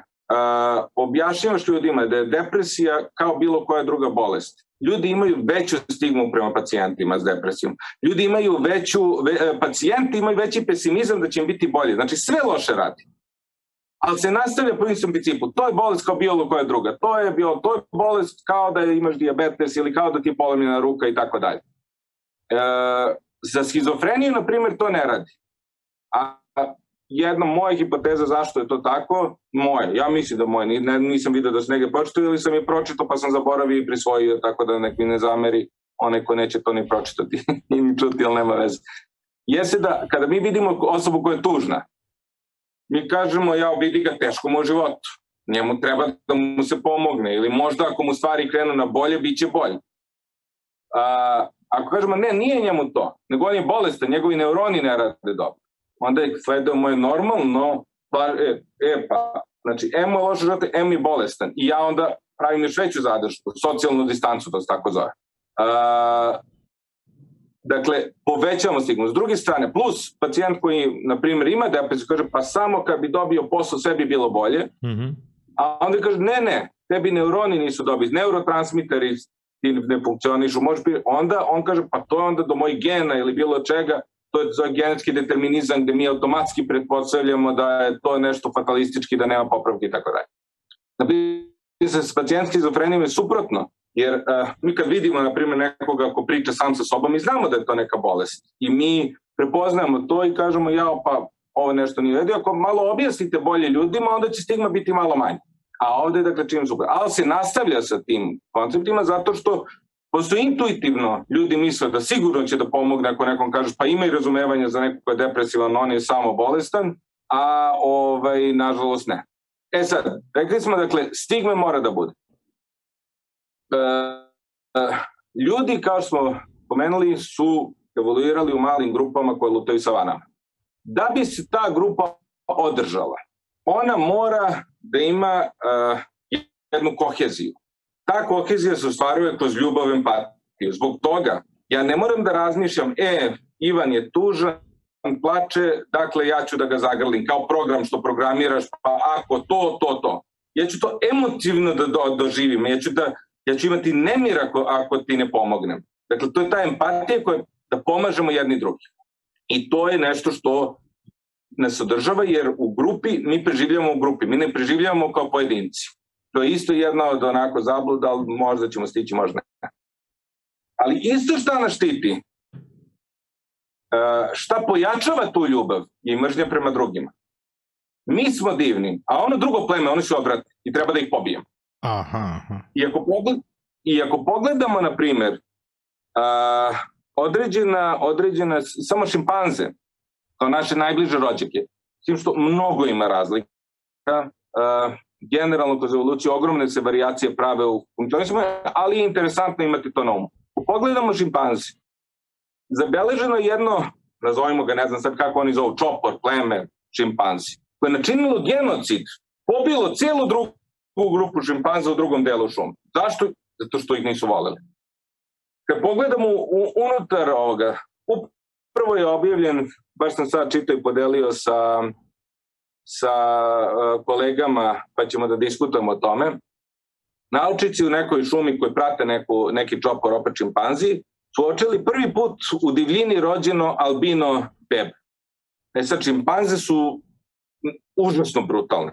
objašnjavaš ljudima da je depresija kao bilo koja druga bolest. Ljudi imaju veću stigmu prema pacijentima s depresijom. Ljudi imaju veću, ve, e, pacijenti imaju veći pesimizam da će im biti bolje. Znači sve loše radi. Ali se nastavlja po istom principu. To je bolest kao bilo koja druga. To je, bio, to je bolest kao da imaš diabetes ili kao da ti je polomljena ruka i tako dalje. E, za schizofreniju, na primjer, to ne radi. A jedna moja hipoteza zašto je to tako, moje, ja mislim da moje, ne, nisam vidio da se negde pročitao ili sam je pročitao pa sam zaboravio i prisvojio, tako da nek mi ne zameri onaj ko neće to ni pročitati i ni čuti, ali nema veze. Jeste da kada mi vidimo osobu koja je tužna, mi kažemo ja vidi ga teško mu životu, njemu treba da mu se pomogne. Ili možda ako mu stvari krenu na bolje, bit će bolje. A, ako kažemo ne, nije njemu to, nego on je bolestan, njegovi neuroni ne rade dobro onda je sledao moje normalno, pa, e, e pa, znači, M je loše život, M je bolestan. I ja onda pravim još veću zadršku, socijalnu distancu, to se tako zove. A, dakle, povećamo stigmu. S druge strane, plus pacijent koji, na primjer, ima depresiju, kaže, pa samo kad bi dobio posao, sve bi bilo bolje. Mm -hmm. A onda kaže, ne, ne, tebi neuroni nisu dobiti, neurotransmiteri ti ne funkcionišu, može bi, onda on kaže, pa to je onda do mojih gena ili bilo čega, to je zove genetski determinizam gde mi automatski pretpostavljamo da je to nešto fatalistički, da nema popravke i tako dalje. Da se s pacijent schizofrenijom je suprotno, jer uh, mi kad vidimo, na primjer, nekoga ko priča sam sa sobom, mi znamo da je to neka bolest i mi prepoznajemo to i kažemo, ja, pa ovo nešto nije redio. Ako malo objasnite bolje ljudima, onda će stigma biti malo manje. A ovde, dakle, čim super. Ali se nastavlja sa tim konceptima zato što posto intuitivno ljudi misle da sigurno će da pomogne ako nekom kažeš pa ima i razumevanja za nekog ko je depresivan, on je samo bolestan, a ovaj, nažalost ne. E sad, rekli smo, dakle, stigme mora da bude. E, e, ljudi, kao smo pomenuli, su evoluirali u malim grupama koje lutaju sa vanama. Da bi se ta grupa održala, ona mora da ima uh, jednu koheziju. Ta kohezija se ostvaruje kroz ljubav empatiju. Zbog toga ja ne moram da razmišljam, e, Ivan je tužan, plače, dakle ja ću da ga zagrlim kao program što programiraš, pa ako to, to, to. Ja ću to emotivno da do, doživim, ja ću, da, ja ću imati nemir ako, ako ti ne pomognem. Dakle, to je ta empatija koja da pomažemo jedni drugi. I to je nešto što nas održava, jer u grupi, mi preživljamo u grupi, mi ne preživljamo kao pojedinci. To je isto jedna od onako zabluda, ali možda ćemo stići, možda ne. Ali isto šta nas štiti, e, šta pojačava tu ljubav i mržnja prema drugima. Mi smo divni, a ono drugo pleme, oni su odvratni i treba da ih pobijemo. Aha, aha. I ako, pogled, I ako pogledamo, na primer, uh, određena, određena, samo šimpanze, kao naše najbliže rođake, s tim što mnogo ima razlika, uh, generalno kroz evoluciju ogromne se variacije prave u funkcionisanju, ali je interesantno imati to na umu. Pogledamo šimpanzi. Zabeleženo jedno, nazovimo ga, ne znam sad kako oni zovu, čopor, pleme, šimpanzi, koje je načinilo genocid, pobilo celu drugu grupu šimpanza u drugom delu šuma. Zašto? Zato što ih nisu voleli. Kad pogledamo unutar ovoga, upravo je objavljen, baš sam sad čitao i podelio sa, sa uh, kolegama, pa ćemo da diskutujemo o tome, naučici u nekoj šumi koji prate neku, neki čopor opet čimpanzi, su očeli prvi put u divljini rođeno albino bebe. E sad, čimpanze su užasno brutalne.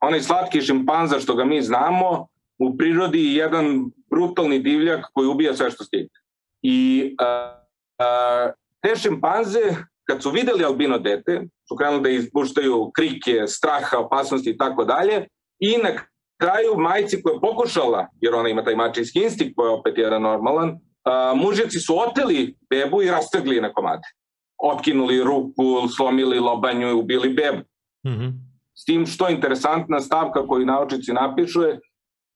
Onaj slatki šimpanza što ga mi znamo, u prirodi je jedan brutalni divljak koji ubija sve što stigne. I a, a, te šimpanze, kad su videli albino dete, su krenuli da izpuštaju krike, straha, opasnosti i tako dalje, i na kraju majci koja je pokušala, jer ona ima taj mačinski instinkt koji je opet jedan normalan, a, mužjaci su oteli bebu i rastegli na komade. Otkinuli ruku, slomili lobanju i ubili bebu. Mm -hmm. S tim što je interesantna stavka koju naučici napišu je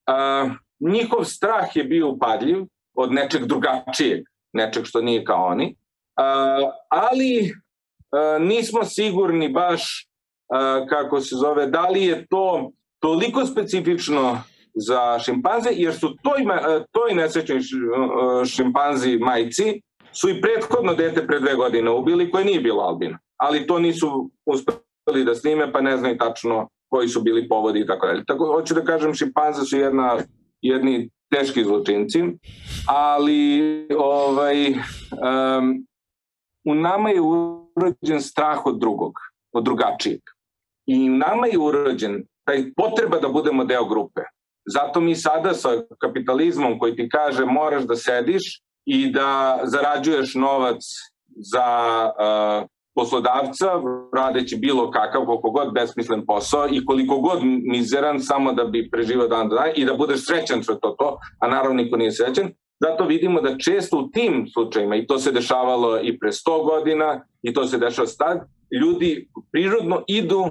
a, njihov strah je bio upadljiv od nečeg drugačijeg, nečeg što nije kao oni, a, ali nismo sigurni baš a, kako se zove, da li je to toliko specifično za šimpanze, jer su toj, toj nesrećnoj šimpanzi majci su i prethodno dete pre dve godine ubili koje nije bilo albino, ali to nisu uspeli da snime, pa ne znaju tačno koji su bili povodi i tako dalje. Tako, hoću da kažem, šimpanze su jedna, jedni teški zločinci, ali ovaj, um, u nama je urođen strah od drugog, od drugačijeg. I nama je urođen taj potreba da budemo deo grupe. Zato mi sada sa kapitalizmom koji ti kaže moraš da sediš i da zarađuješ novac za uh, poslodavca radeći bilo kakav, koliko god besmislen posao i koliko god mizeran samo da bi preživao dan do dan i da budeš srećan što to to, a naravno niko nije srećan. Zato vidimo da često u tim slučajima, i to se dešavalo i pre 100 godina, i to se dešava stad, ljudi prirodno idu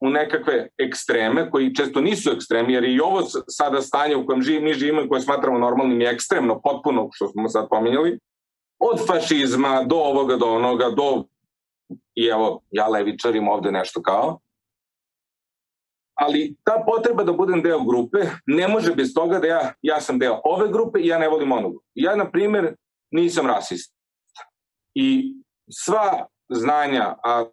u nekakve ekstreme, koji često nisu ekstremi, jer i ovo sada stanje u kojem živ, mi živimo i koje smatramo normalnim je ekstremno, potpuno, što smo sad pominjali, od fašizma do ovoga, do onoga, do i evo, ja levičarim ovde nešto kao, ali ta potreba da budem deo grupe ne može bez toga da ja, ja sam deo ove grupe i ja ne volim grupu. Ja, na primer, nisam rasist. I sva znanja, a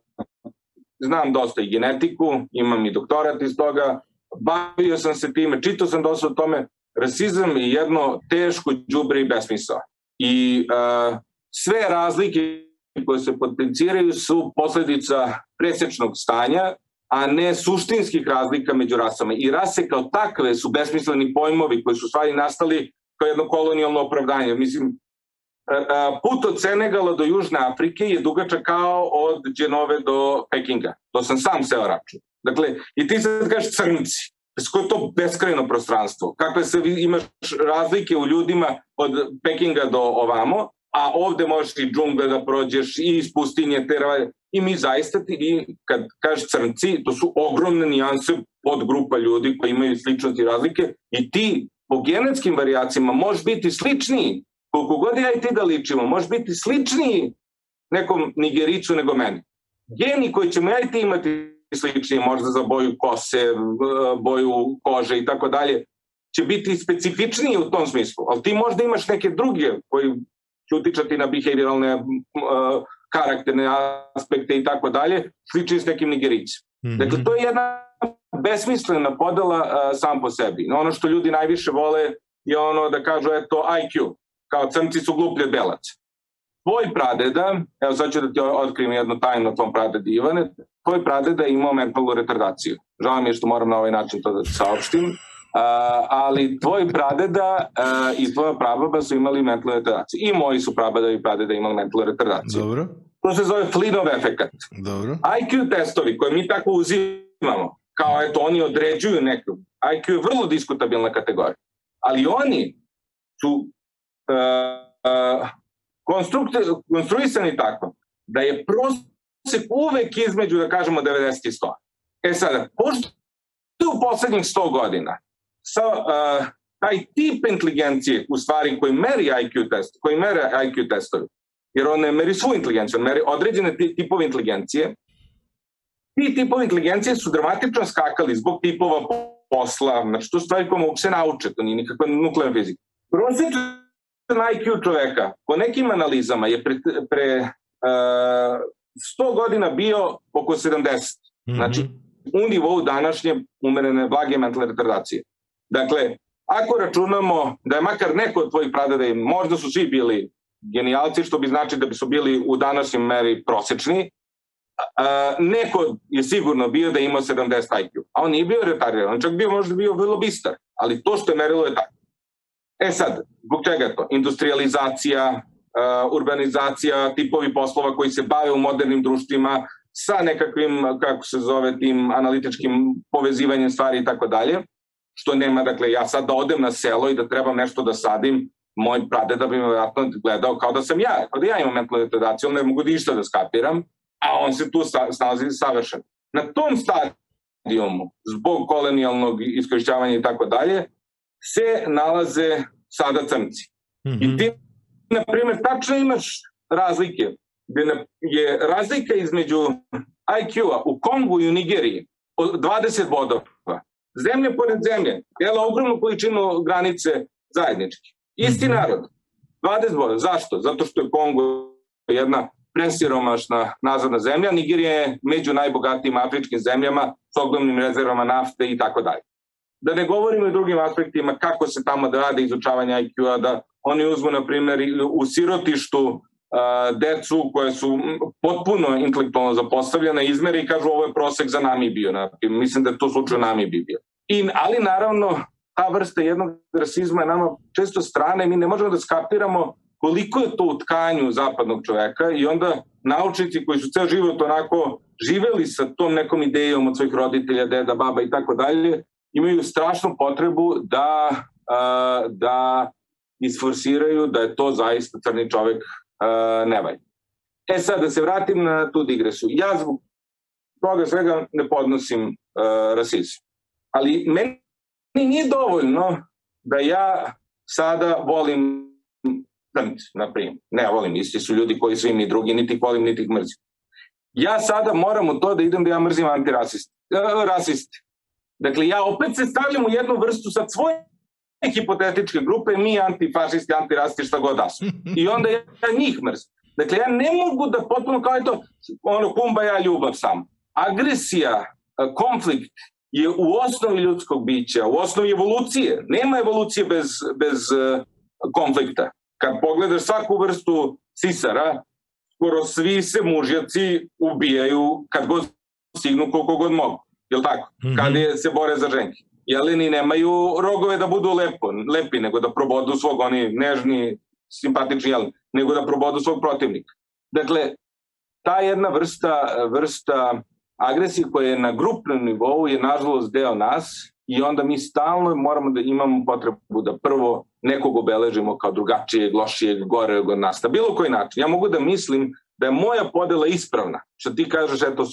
znam dosta i genetiku, imam i doktorat iz toga, bavio sam se time, čitao sam dosta o tome, rasizam je jedno teško džubre i besmisao. I uh, sve razlike koje se potenciraju su posledica presečnog stanja, a ne suštinskih razlika među rasama. I rase kao takve su besmisleni pojmovi koji su stvari nastali kao jedno kolonijalno opravdanje. Mislim, put od Senegala do Južne Afrike je dugačak kao od Dženove do Pekinga. To sam sam seo račun. Dakle, i ti sad kažeš crnci. koje je to beskrajno prostranstvo. Kakve se imaš razlike u ljudima od Pekinga do ovamo, a ovde možeš i džungle da prođeš i iz pustinje terava. I mi zaista, ti, kad kažeš crnci, to su ogromne nijanse od grupa ljudi koji imaju sličnosti i razlike i ti po genetskim varijacijama možeš biti sličniji, koliko god ja i ti da ličimo, možeš biti sličniji nekom nigericu nego meni. Geni koji ćemo ja i ti imati slični, možda za boju kose, boju kože i tako dalje, će biti specifičniji u tom smislu. Ali ti možda imaš neke druge koji će utičati na behavioralne uh, karakterne aspekte i tako dalje, slični s nekim nigericima. Mm -hmm. Dakle, to je jedna besmislena podela uh, sam po sebi. No, ono što ljudi najviše vole je ono da kažu, eto, IQ, kao crnci su gluplje belaca. Tvoj pradeda, evo sad ću da ti otkrijem jednu tajnu o tvom pradedi Ivane, tvoj pradeda je imao mentalnu retardaciju. Žao mi je što moram na ovaj način to da ti saopštim, ali tvoj pradeda uh, i tvoja prababa su imali mentalnu retardaciju. I moji su prabeda i pradeda imali mentalnu retardaciju. Dobro. To se zove Flinov efekat. Dobro. IQ testovi koje mi tako uzimamo, kao eto oni određuju neku, IQ je vrlo diskutabilna kategorija, ali oni su uh, uh, konstruisani tako da je prosek uvek između, da kažemo, 90 i 100. E sada, pošto u poslednjih 100 godina sa, uh, taj tip inteligencije, u stvari koji meri IQ test, koji mere IQ testovi, jer on ne meri svu inteligenciju, on meri određene tipove inteligencije, ti tipovi inteligencije su dramatično skakali zbog tipova posla, znači to stvari koje mogu se nauče, to nije nikakva nuklearna fizika. Prosječan IQ čoveka po nekim analizama je pre, pre uh, 100 godina bio oko 70. Mm -hmm. Znači, u nivou današnje umerene blage mentalne retardacije. Dakle, ako računamo da je makar neko od tvojih pradeda možda su svi bili genijalci, što bi znači da bi su bili u današnjem meri prosečni, a, neko je sigurno bio da ima 70 IQ, a on nije bio retardiran, on čak bio možda bio vrlo bistar, ali to što je merilo je tako. E sad, zbog čega je to? Industrializacija, uh, urbanizacija, tipovi poslova koji se bave u modernim društvima sa nekakvim, kako se zove, tim analitičkim povezivanjem stvari i tako dalje, što nema, dakle, ja sad da odem na selo i da trebam nešto da sadim, moj pradeda bi me vjerojatno gledao kao da sam ja, kao da ja imam mentalnu retardaciju, ne mogu da išta da skapiram, a on se tu snalazi savršen. Na tom stadijumu, zbog kolonijalnog iskorišćavanja i tako dalje, se nalaze sada crnci. Mm -hmm. I mhm. ti, na primjer, tačno imaš razlike. Gde je razlika između IQ-a u Kongu i u Nigeriji od 20 bodova. Zemlje pored zemlje, jela ogromnu količinu granice zajednički. Isti -hmm. narod. 20 bodova. Zašto? Zato što je Kongo jedna presiromašna nazadna zemlja. Nigerija je među najbogatijim afričkim zemljama s ogromnim rezervama nafte i tako dalje. Da ne govorimo o drugim aspektima kako se tamo da rade izučavanje IQ-a, da oni uzmu, na primjer, u sirotištu decu koje su potpuno intelektualno zapostavljene izmere i kažu ovo je prosek za Namibiju. Mislim da je to slučaj u Namibiji bio. I, ali naravno, ta vrsta jednog rasizma je nama često strane, mi ne možemo da skapiramo koliko je to u tkanju zapadnog čoveka i onda naučnici koji su ceo život onako živeli sa tom nekom idejom od svojih roditelja, deda, baba i tako dalje, imaju strašnu potrebu da, da isforsiraju da je to zaista crni čovek nevalj. E sad, da se vratim na tu digresu. Ja zbog toga svega ne podnosim uh, rasizam. Ali meni nije dovoljno da ja sada volim crnci, na primjer. Ne volim, isti su ljudi koji su im ni drugi, niti volim, niti ih mrzim. Ja sada moram u to da idem da ja mrzim antirasiste. Uh, rasiste. Dakle, ja opet se stavljam u jednu vrstu sad svoje hipotetičke grupe, mi antifašisti, antirasti, šta god da su. I onda ja njih mrzim. Dakle, ja ne mogu da potpuno kao je to, ono, kumba ja ljubav sam. Agresija, konflikt je u osnovi ljudskog bića, u osnovi evolucije. Nema evolucije bez, bez konflikta. Kad pogledaš svaku vrstu sisara, skoro svi se mužjaci ubijaju kad god stignu koliko god mogu. Jel tako? Mm -hmm. Kad je, se bore za ženke jeleni nemaju rogove da budu lepo, lepi, nego da probodu svog, oni nežni, simpatični jeleni, nego da probodu svog protivnika. Dakle, ta jedna vrsta, vrsta agresije koja je na grupnom nivou je nažalost deo nas i onda mi stalno moramo da imamo potrebu da prvo nekog obeležimo kao drugačijeg, lošijeg, gore od nas, na bilo koji način. Ja mogu da mislim da je moja podela ispravna, što ti kažeš, eto,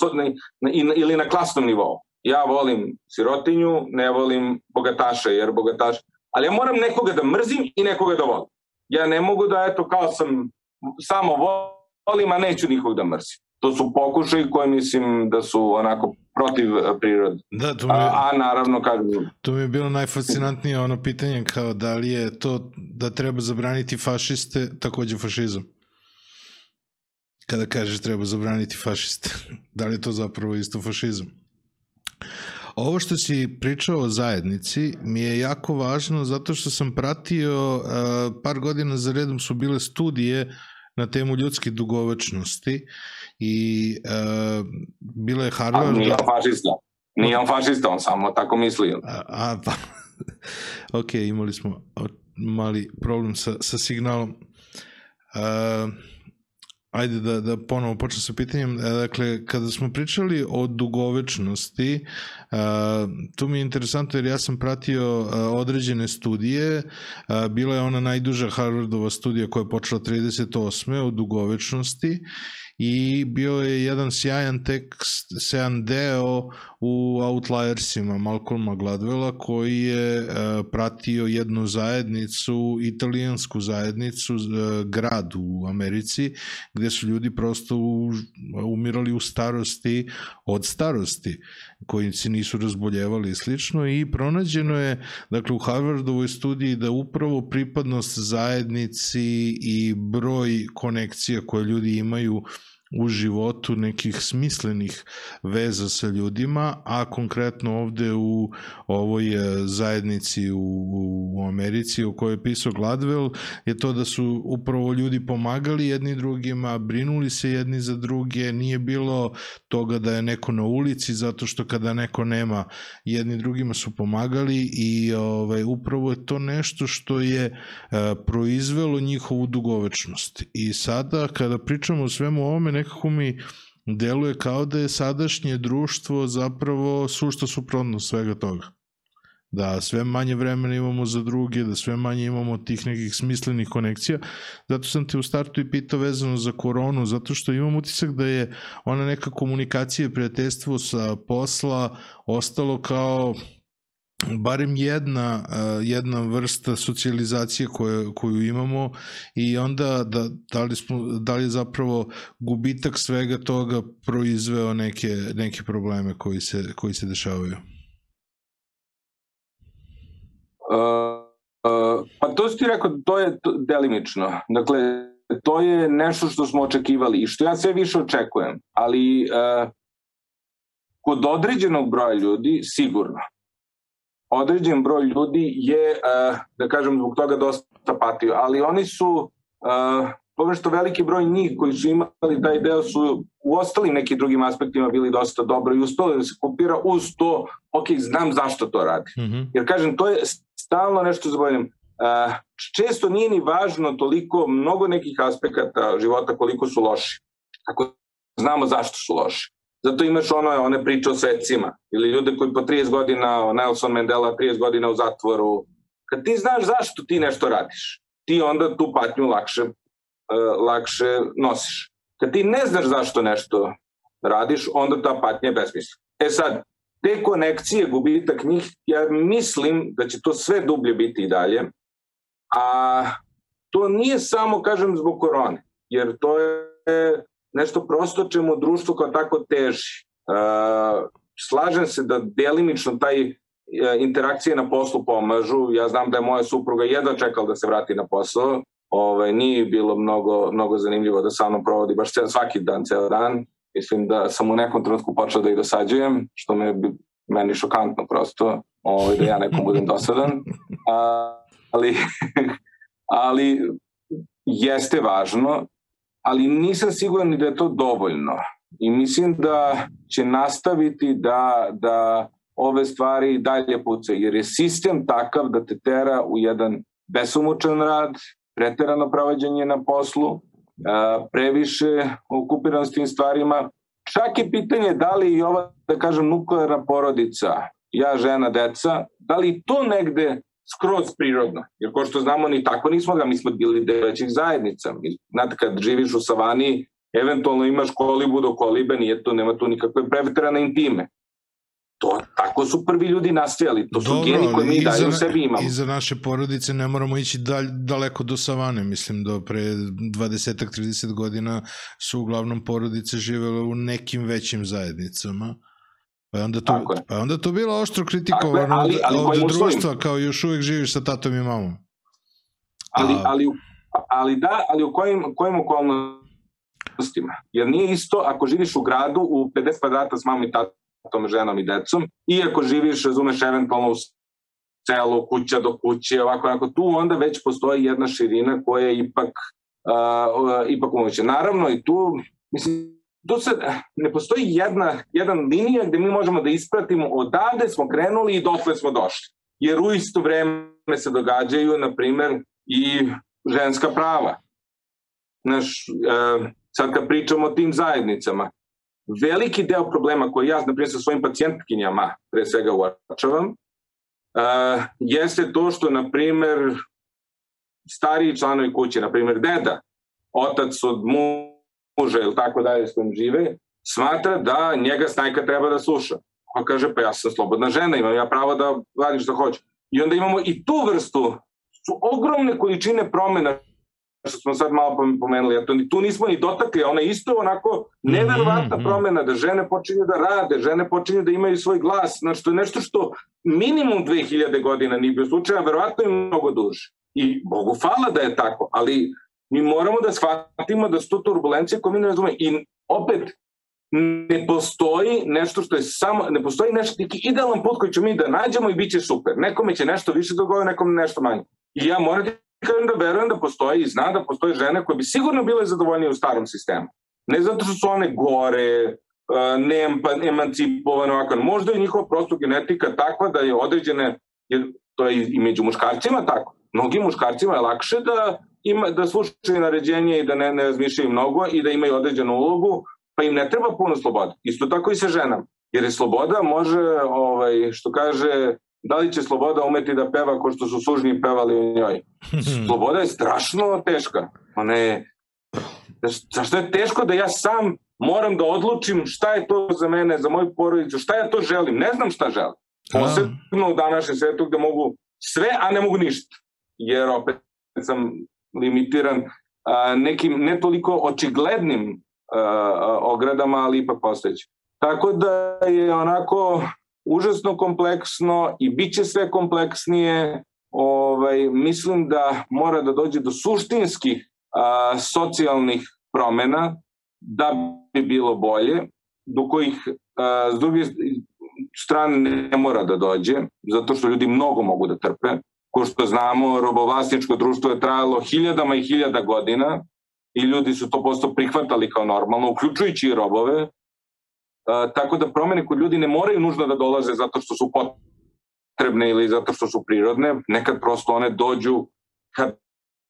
ili na klasnom nivou. Ja volim sirotinju, ne volim bogataše, jer bogataš... Ali ja moram nekoga da mrzim i nekoga da volim. Ja ne mogu da, eto, kao sam samo volim, a neću nikog da mrzim. To su pokušaj koji mislim da su onako protiv e, prirode. Da, to mi je, a, a naravno kažem... To mi je bilo najfascinantnije ono pitanje kao da li je to da treba zabraniti fašiste takođe fašizam. Kada kažeš treba zabraniti fašiste, da li je to zapravo isto fašizam? Ovo što si pričao o zajednici mi je jako važno zato što sam pratio uh, par godina za redom su bile studije na temu ljudske dugovečnosti i uh, bilo je Harvard... A nije on fašista. Nije on fašista, on samo tako mislio. A, a pa, ok, imali smo mali problem sa, sa signalom. Uh, ajde da, da ponovo počnem sa pitanjem. E, dakle, kada smo pričali o dugovečnosti, uh, tu mi je interesantno jer ja sam pratio uh, određene studije. Bila je ona najduža Harvardova studija koja je počela 38. o dugovečnosti i bio je jedan sjajan tekst, sjajan deo u Outliersima Malcolma Gladwella koji je uh, pratio jednu zajednicu, italijansku zajednicu, uh, grad u Americi, gde su ljudi prosto umirali u starosti od starosti koji se nisu razboljevali i slično i pronađeno je dakle u Harvardovoj studiji da upravo pripadnost zajednici i broj konekcija koje ljudi imaju u životu nekih smislenih veza sa ljudima, a konkretno ovde u ovoj e, zajednici u, u Americi o kojoj je pisao Gladwell je to da su upravo ljudi pomagali jedni drugima, brinuli se jedni za druge, nije bilo toga da je neko na ulici zato što kada neko nema jedni drugima su pomagali i ovaj, upravo je to nešto što je e, proizvelo njihovu dugovečnost. I sada kada pričamo o svemu ovome nekako mi deluje kao da je sadašnje društvo zapravo sušta suprotnost svega toga. Da sve manje vremena imamo za druge, da sve manje imamo tih nekih smislenih konekcija. Zato sam te u startu i pitao vezano za koronu, zato što imam utisak da je ona neka komunikacija i prijateljstvo sa posla ostalo kao barem jedna, jedna vrsta socijalizacije koje, koju imamo i onda da, da, li smo, da li je zapravo gubitak svega toga proizveo neke, neke probleme koji se, koji se dešavaju? Uh, uh, pa to si ti rekao, to je delimično. Dakle, to je nešto što smo očekivali i što ja sve više očekujem, ali uh, kod određenog broja ljudi sigurno određen broj ljudi je, uh, da kažem, zbog toga dosta patio, ali oni su, uh, što veliki broj njih koji su imali taj deo su u ostalim nekim drugim aspektima bili dosta dobro i uspeli da se kopira uz to, ok, znam zašto to radi. Mm -hmm. Jer kažem, to je stalno nešto zaboravljam. Uh, često nije ni važno toliko mnogo nekih aspekata života koliko su loši. Ako znamo zašto su loši. Zato imaš ono, one priče o svecima ili ljude koji po 30 godina, Nelson Mandela 30 godina u zatvoru. Kad ti znaš zašto ti nešto radiš, ti onda tu patnju lakše, uh, lakše nosiš. Kad ti ne znaš zašto nešto radiš, onda ta patnja je besmisla. E sad, te konekcije, gubitak njih, ja mislim da će to sve dublje biti i dalje, a to nije samo, kažem, zbog korone, jer to je nešto prosto čemu društvo kao tako teži. Uh, slažem se da delimično taj uh, interakcije na poslu pomažu. Ja znam da je moja supruga jedva čekala da se vrati na posao. Ove, nije bilo mnogo, mnogo zanimljivo da sa mnom provodi baš cel, svaki dan, ceo dan. Mislim da sam u nekom trenutku počeo da ih dosađujem, što me meni šokantno prosto, ovaj, da ja nekom budem dosadan. A, ali, ali jeste važno ali nisam siguran da je to dovoljno. I mislim da će nastaviti da, da ove stvari dalje pucaju, jer je sistem takav da te tera u jedan besomučan rad, preterano provođenje na poslu, previše okupiranost tim stvarima. Čak je pitanje da li i ova, da kažem, nuklearna porodica ja, žena, deca, da li to negde skroz prirodno? Jer ko što znamo, ni tako nismo ga, mi smo bili devećih zajednica. Znate, kad živiš u savani, eventualno imaš kolibu do kolibe, nije to, nema tu nikakve prevetrane intime. To, tako su prvi ljudi nastajali, to su Dobro, geni koje mi dalje u sebi imamo. I za naše porodice ne moramo ići dalj, daleko do savane, mislim do pre 20-30 godina su uglavnom porodice živele u nekim većim zajednicama. Pa onda to, pa onda to bilo oštro kritikovano ali, ali, ali od društva, kao još uvijek živiš sa tatom i mamom. Ali, A... ali, ali da, ali u kojim, kojim okolnostima? Jer nije isto ako živiš u gradu u 50 kvadrata s mamom i tatom, ženom i decom, i ako živiš, razumeš, eventualno u selu, kuća do kuće, ovako, ovako, tu onda već postoji jedna širina koja je ipak, uh, uh, ipak umoće. Naravno i tu, mislim, tu se, ne postoji jedna, jedan linija gde mi možemo da ispratimo odavde smo krenuli i dotle smo došli. Jer u isto vreme se događaju, na primer, i ženska prava. Znaš, e, sad kad pričamo o tim zajednicama, veliki deo problema koji ja, na primjer, sa svojim pacijentkinjama pre svega uočavam, e, jeste to što, na primer, stariji članovi kuće, na primer, deda, otac od mu muža ili tako dalje s kojim žive, smatra da njega snajka treba da sluša. On kaže, pa ja sam slobodna žena, imam ja pravo da radim što hoću. I onda imamo i tu vrstu, su ogromne količine promena što smo sad malo pomenuli, a to, tu nismo ni dotakli, ona je isto onako neverovatna mm -hmm. promena da žene počinju da rade, žene počinju da imaju svoj glas, znači to je nešto što minimum 2000 godina nije bio slučaj, a verovatno i mnogo duže. I Bogu hvala da je tako, ali mi moramo da shvatimo da su to turbulencije koje mi ne razumemo. I opet, ne postoji nešto što je samo, ne postoji nešto neki idealan put koji ćemo mi da nađemo i bit će super. Nekome će nešto više dogoditi, nekom nešto manje. I ja moram da kažem da verujem da postoji i znam da postoje žene koje bi sigurno bile zadovoljnije u starom sistemu. Ne zato što su one gore, neemancipovane ovako. Možda je njihova prosto genetika takva da je određene, jer to je i među muškarcima tako. Mnogim muškarcima je lakše da ima, da slušaju naređenje i da ne, ne razmišljaju mnogo i da imaju određenu ulogu, pa im ne treba puno slobode. Isto tako i sa ženama. Jer je sloboda može, ovaj, što kaže, da li će sloboda umeti da peva ko što su sužni pevali u njoj. Sloboda je strašno teška. Ona je, zašto je teško da ja sam moram da odlučim šta je to za mene, za moju porodicu, šta ja to želim. Ne znam šta želim. Posebno u današnjem svetu gde mogu sve, a ne mogu ništa. Jer opet sam limitiran nekim ne toliko očiglednim ogradama, ali ipak postojeći. Tako da je onako užasno kompleksno i bit će sve kompleksnije. Ovaj, mislim da mora da dođe do suštinskih a, socijalnih promena da bi bilo bolje, do kojih a, s druge strane ne mora da dođe, zato što ljudi mnogo mogu da trpe. Ko što znamo, robovlasničko društvo je trajalo hiljadama i hiljada godina i ljudi su to posto prihvatali kao normalno, uključujući i robove. E, tako da promene kod ljudi ne moraju nužno da dolaze zato što su potrebne ili zato što su prirodne, nekad prosto one dođu kad,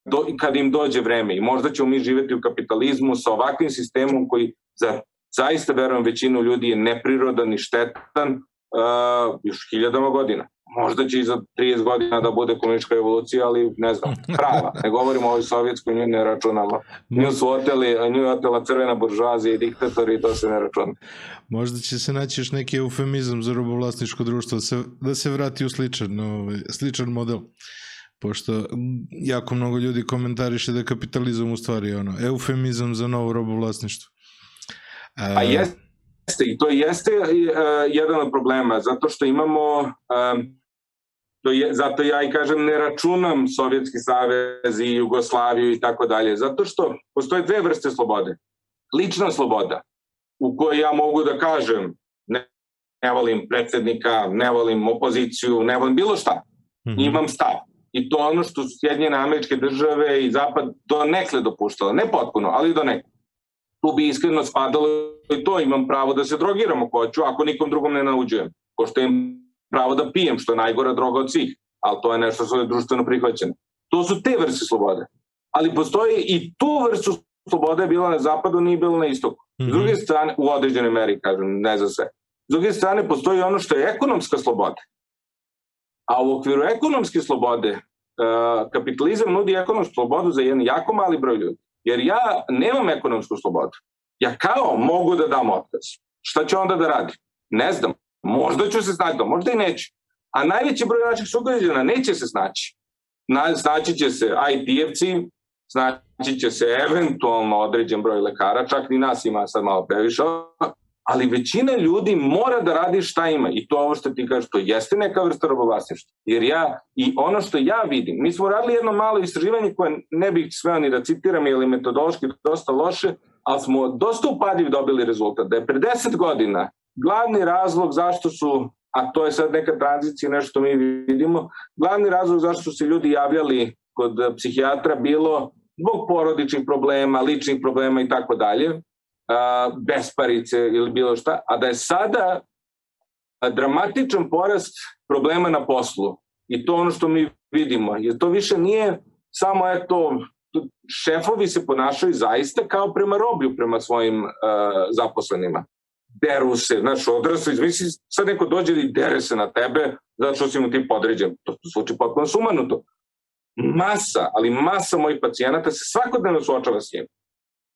do, kad im dođe vreme. I možda ćemo mi živeti u kapitalizmu sa ovakvim sistemom koji za zaista verujem većinu ljudi je neprirodan i štetan uh, još hiljadama godina možda će i za 30 godina da bude komunistička revolucija, ali ne znam, prava. Ne govorimo o ovoj sovjetskoj, nju ne računamo. Nju su oteli, nju je otela crvena buržuazija i diktatori i to se ne računa. Možda će se naći još neki eufemizam za robovlasničko društvo, da se, da se vrati u sličan, ovaj, sličan model pošto jako mnogo ljudi komentariše da je kapitalizam u stvari ono, eufemizam za novo robovlasništvo. A, A jeste, i to jeste uh, jedan od problema, zato što imamo um, To je, zato ja i kažem ne računam Sovjetski savez i Jugoslaviju i tako dalje, zato što postoje dve vrste slobode. Lična sloboda, u kojoj ja mogu da kažem ne, ne volim predsednika, ne volim opoziciju, ne volim bilo šta. Mm -hmm. Imam stav. I to ono što su Sjedinjene američke države i Zapad do nekle dopuštala. Ne potpuno, ali do nekle. Tu bi iskreno spadalo i to imam pravo da se drogiram ako hoću, ako nikom drugom ne nauđujem. Ko što im pravo da pijem, što je najgora droga od svih, ali to je nešto što je društveno prihvaćeno. To su te vrste slobode. Ali postoji i tu vrstu slobode je bila na zapadu, nije bila na istoku. Mm -hmm. S druge strane, u određenoj meri, kažem, ne za sve. S druge strane, postoji ono što je ekonomska sloboda. A u okviru ekonomske slobode, uh, kapitalizam nudi ekonomsku slobodu za jedan jako mali broj ljudi. Jer ja nemam ekonomsku slobodu. Ja kao mogu da dam otkaz. Šta ću onda da radim? Ne znam. Možda ću se snaći, možda i neću. A najveći broj naših sugrađana neće se snaći. Na, snaći će se IT-evci, snaći će se eventualno određen broj lekara, čak ni nas ima sad malo previše, ali većina ljudi mora da radi šta ima i to ovo što ti kažeš, to jeste neka vrsta robovlasništva. Jer ja, i ono što ja vidim, mi smo radili jedno malo istraživanje koje ne bih smeo ni da citiram ili metodološki dosta loše, ali smo dosta upadljiv dobili rezultat. Da je pre 10 godina glavni razlog zašto su, a to je sad neka tranzicija, nešto mi vidimo, glavni razlog zašto su se ljudi javljali kod psihijatra bilo zbog porodičnih problema, ličnih problema i tako dalje, besparice ili bilo šta, a da je sada dramatičan porast problema na poslu. I to ono što mi vidimo. Jer to više nije samo eto šefovi se ponašaju zaista kao prema roblju prema svojim uh, zaposlenima. Deru se, znaš, odrasli, misli, sad neko dođe i dere se na tebe zato što si mu ti podređen. To sluči potpuno sumanuto. Masa, ali masa mojih pacijenata se svakodnevno suočava s njim.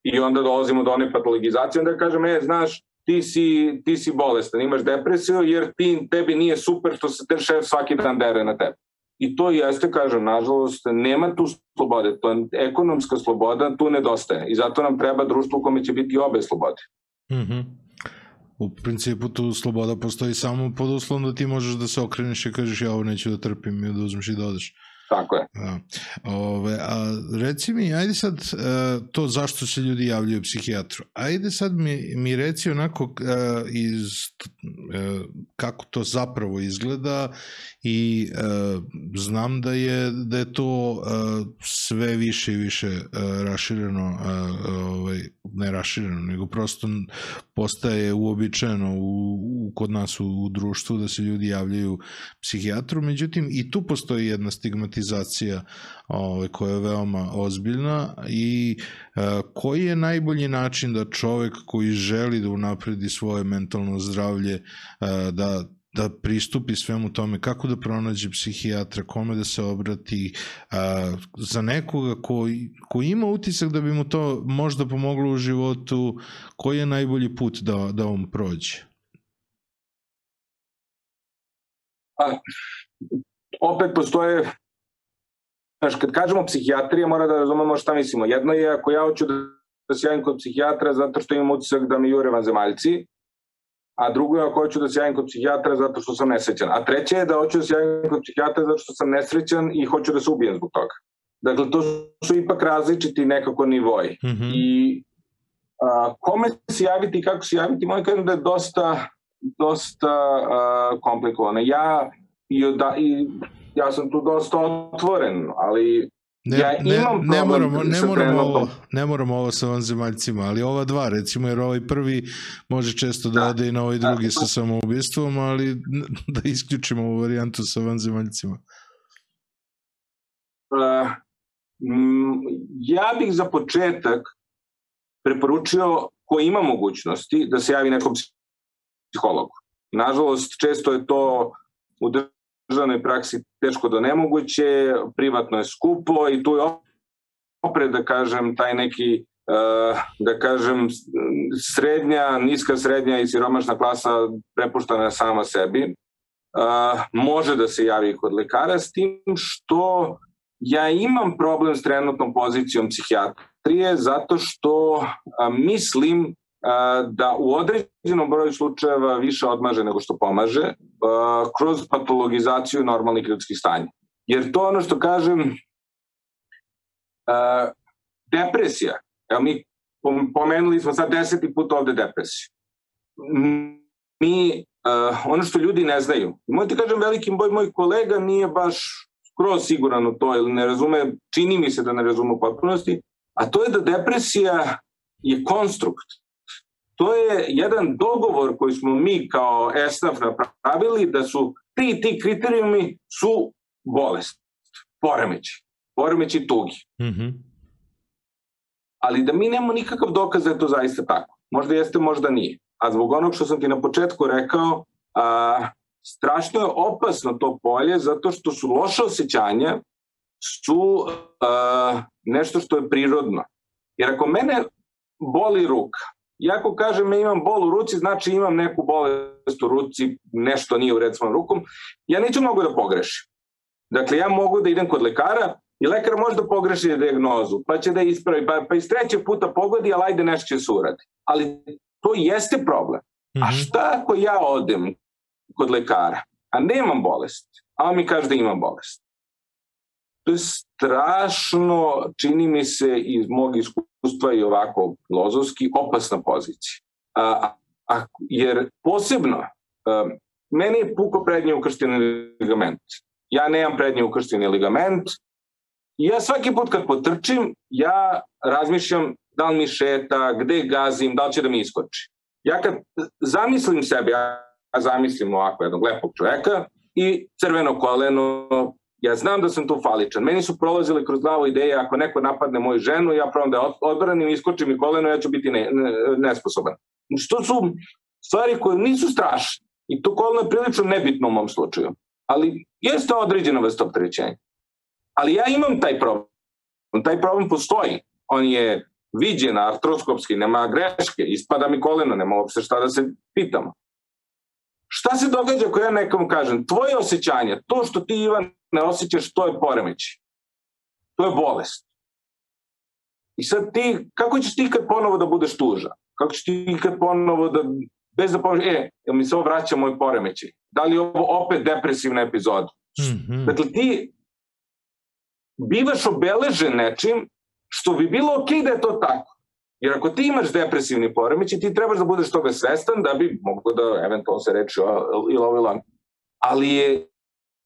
I onda dolazimo do one patologizacije, onda kažem, e, znaš, ti si, ti si bolestan, imaš depresiju jer ti, tebi nije super što se te šef svaki dan dere na tebe. I to jeste, kažem, nažalost, nema tu slobode, to je ekonomska sloboda, tu nedostaje. I zato nam treba društvo u kome će biti obe slobode. Mm -hmm. U principu tu sloboda postoji samo pod uslovom da ti možeš da se okreneš i kažeš ja ovo neću da trpim i da uzmeš i da odeš. Tako je. A, ove, a reci mi, ajde sad uh, to zašto se ljudi javljaju psihijatru. Ajde sad mi, mi reci onako uh, iz uh, kako to zapravo izgleda i znam da je da je to sve više i više rašireno ovaj ne rašireno nego prosto postaje uobičajeno u, u kod nas u, u društvu da se ljudi javljaju psihijatru međutim i tu postoji jedna stigmatizacija ovaj koja je veoma ozbiljna i uh, koji je najbolji način da čovek koji želi da unapredi svoje mentalno zdravlje uh, da da pristupi svemu tome, kako da pronađe psihijatra, kome da se obrati, a, za nekoga ko, ko ima utisak da bi mu to možda pomoglo u životu, koji je najbolji put da, da on prođe? A, opet postoje Znaš, kad kažemo psihijatrija, mora da razumemo šta mislimo. Jedno je ako ja hoću da, da se javim kod psihijatra zato što imam utisak da mi jure vanzemaljci, a drugo je ako hoću da se javim kod psihijatra zato što sam nesrećan. A treće je da hoću da se javim kod psihijatra zato što sam nesrećan i hoću da se ubijem zbog toga. Dakle, to su ipak različiti nekako nivoji. Mm -hmm. I a, kome se javiti i kako se javiti, moj kažem da je dosta, dosta a, komplikovano. Ja, i, da, i, ja sam tu dosta otvoren, ali Ne, ja imam ne, ne moramo, ne moramo, ovo, ne moramo ovo sa vanzemaljcima, ali ova dva, recimo, jer ovaj prvi može često da, da ode i na ovaj drugi da, sa samoubistvom, ali da isključimo ovu varijantu sa vanzemaljcima. Uh, ja bih za početak preporučio ko ima mogućnosti da se javi nekom psihologu. Nažalost, često je to u državnoj praksi teško do nemoguće, privatno je skupo i tu je opred, da kažem, taj neki da kažem, srednja, niska srednja i siromašna klasa prepuštana sama sebi, može da se javi kod lekara s tim što ja imam problem s trenutnom pozicijom psihijatrije zato što mislim da u određenom broju slučajeva više odmaže nego što pomaže kroz patologizaciju normalnih ljudskih stanja. Jer to ono što kažem, depresija, evo mi pomenuli smo sad deseti put ovde depresiju. Mi, ono što ljudi ne znaju, možete kažem veliki boj mojih kolega nije baš skroz siguran u to ili ne razume, čini mi se da ne razume u potpunosti, a to je da depresija je konstrukt to je jedan dogovor koji smo mi kao ESNAF napravili da su ti ti kriterijumi su bolest, poremeći, poremeći tugi. Mm -hmm. Ali da mi nemamo nikakav dokaz da je to zaista tako. Možda jeste, možda nije. a zbog onog što sam ti na početku rekao, a, strašno je opasno to polje zato što su loše osjećanja su a, nešto što je prirodno. Jer ako mene boli ruka, ja ako kažem ja imam bol u ruci, znači imam neku bolest u ruci, nešto nije u red s rukom, ja neću mnogo da pogrešim. Dakle, ja mogu da idem kod lekara i lekar može da pogreši diagnozu, pa će da ispravi, pa, pa iz trećeg puta pogodi, ali ajde nešto će se uradi. Ali to jeste problem. Mm -hmm. A mhm. šta ako ja odem kod lekara, a nemam bolest, a on mi kaže da imam bolest? To je strašno, čini mi se iz mog iskustva i ovako filozofski, opasna pozicija. A, a, jer posebno, a, meni je puko prednje ukršteni ligament. Ja nemam prednje ukršteni ligament, ja svaki put kad potrčim, ja razmišljam da li mi šeta, gde gazim, da li će da mi iskoči. Ja kad zamislim sebe, ja zamislim ovako jednog lepog čoveka i crveno koleno, ja znam da sam tu faličan. Meni su prolazile kroz glavu ideje, ako neko napadne moju ženu, ja probam da odbranim, iskočim i koleno, ja ću biti ne, ne, nesposoban. Što su stvari koje nisu strašne. I to koleno je prilično nebitno u mom slučaju. Ali jeste određena vrst opterećenja. Ali ja imam taj problem. Taj problem postoji. On je viđen artroskopski, nema greške, ispada mi koleno, nema uopšte šta da se pitamo. Šta se događa ako ja nekom kažem, tvoje osjećanje, to što ti Ivan ne osjećaš, to je poremeć. To je bolest. I sad ti, kako ćeš ti kad ponovo da budeš tužan? Kako ćeš ti kad ponovo da, bez da pomoći, e, jel mi se ovo vraća moj poremeći? Da li je ovo opet depresivna epizoda? Mm -hmm. Dakle, ti bivaš obeležen nečim što bi bilo ok da je to tako. Jer ako ti imaš depresivni poremeć ti trebaš da budeš toga svestan da bi moglo da eventualno se reči ili ovo Ali je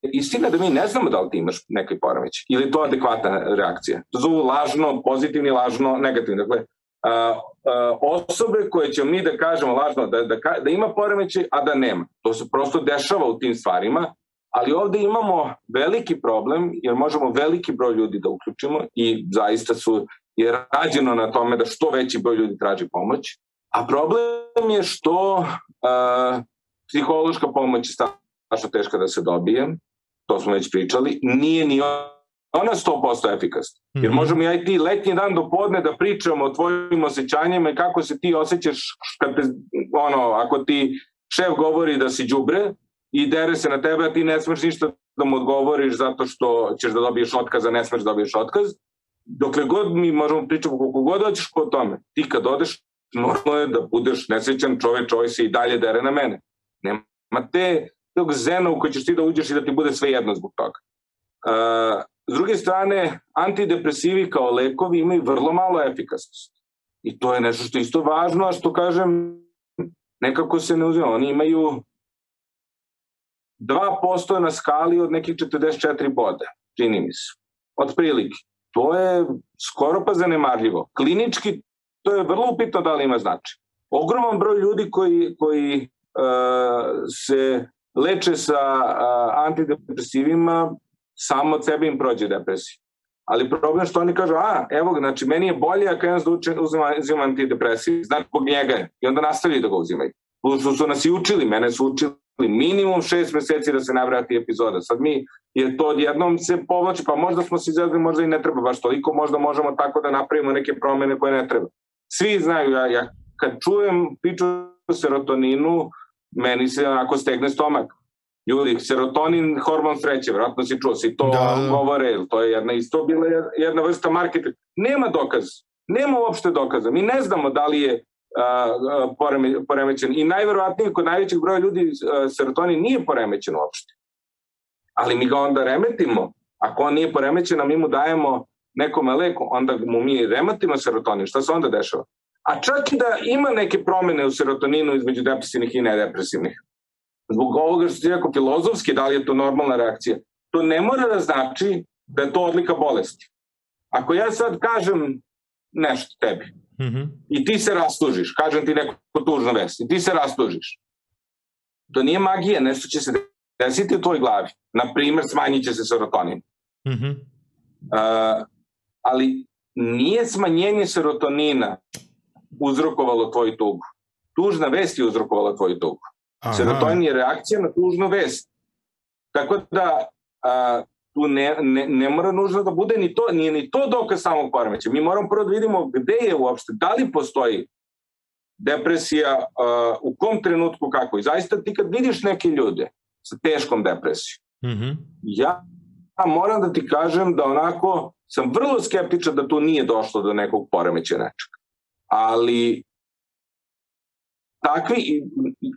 istina da mi ne znamo da li ti imaš neki poremeć ili to adekvatna reakcija. To zovu lažno, pozitivni, lažno, negativni. Dakle, a, a, osobe koje ćemo mi da kažemo lažno da, da, da ima poremećaj, a da nema. To se prosto dešava u tim stvarima Ali ovde imamo veliki problem jer možemo veliki broj ljudi da uključimo i zaista su je rađeno na tome da što veći broj ljudi traži pomoć. A problem je što uh, psihološka pomoć je strašno teška da se dobije, to smo već pričali, nije ni ona 100% efikasna. Jer mhm. možemo ja i ti letnji dan do podne da pričamo o tvojim osjećanjima i kako se ti osjećaš kad te, ono, ako ti šef govori da si đubre, i dere se na tebe, a ti ne smeš ništa da mu odgovoriš zato što ćeš da dobiješ otkaz, a ne smeš da dobiješ otkaz. Dokle god mi možemo pričati koliko god hoćeš po tome, ti kad odeš, normalno je da budeš nesrećan čoveč, ovaj se i dalje dere na mene. Nema te tog zena u koji ćeš ti da uđeš i da ti bude sve jedno zbog toga. Uh, s druge strane, antidepresivi kao lekovi imaju vrlo malo efikasnost. I to je nešto što je isto važno, a što kažem, nekako se ne uzima. Oni imaju 2% na skali od nekih 44 boda, čini mi se. Od prilike. To je skoro pa zanemarljivo. Klinički to je vrlo upitno da li ima značaj. Ogroman broj ljudi koji, koji uh, se leče sa uh, antidepresivima, samo od sebe im prođe depresija. Ali problem što oni kažu, a, evo ga, znači, meni je bolje ako jedan uzima, uzima antidepresiv, znači, zbog njega je. I onda nastavili da ga uzimaju. Su, su nas i učili, mene su učili minimum šest meseci da se navrati epizoda. Sad mi je to odjednom se povlači, pa možda smo se izgledali, možda i ne treba baš toliko, možda možemo tako da napravimo neke promene koje ne treba. Svi znaju, ja, ja kad čujem priču o serotoninu, meni se onako stegne stomak. Ljudi, serotonin, hormon sreće, vratno si čuo, si to da, da. govore, to je jedna isto bila jedna vrsta marketinga. Nema dokaza, nema uopšte dokaza. Mi ne znamo da li je poremećen. I najverovatnije kod najvećeg broja ljudi serotonin nije poremećen uopšte. Ali mi ga onda remetimo. Ako on nije poremećen, a mi mu dajemo nekome leku, onda mu mi remetimo serotonin. Šta se onda dešava? A čak i da ima neke promene u serotoninu između depresivnih i nedepresivnih. Zbog ovoga što ti rekao filozofski, da li je to normalna reakcija, to ne mora da znači da je to odlika bolesti. Ako ja sad kažem nešto tebi, Mm -hmm. I ti se rastužiš, kažem ti neko tužno vest, i ti se rastužiš. To nije magija, nešto će se desiti u tvojoj glavi. Naprimer, smanjit će se serotonin. Mm -hmm. uh, ali nije smanjenje serotonina uzrokovalo tvoju tugu. tužna vest je uzrokovala tvoju tugu. Serotonin je reakcija na tužnu vest. Tako da a, tu ne, ne, ne mora nužno da bude ni to, nije ni to dokaz samog poremeća. Mi moramo prvo da vidimo gde je uopšte, da li postoji depresija, uh, u kom trenutku kako. I zaista ti kad vidiš neke ljude sa teškom depresijom, mm -hmm. ja, ja moram da ti kažem da onako sam vrlo skeptičan da tu nije došlo do nekog poremeća nečega. Ali takvi,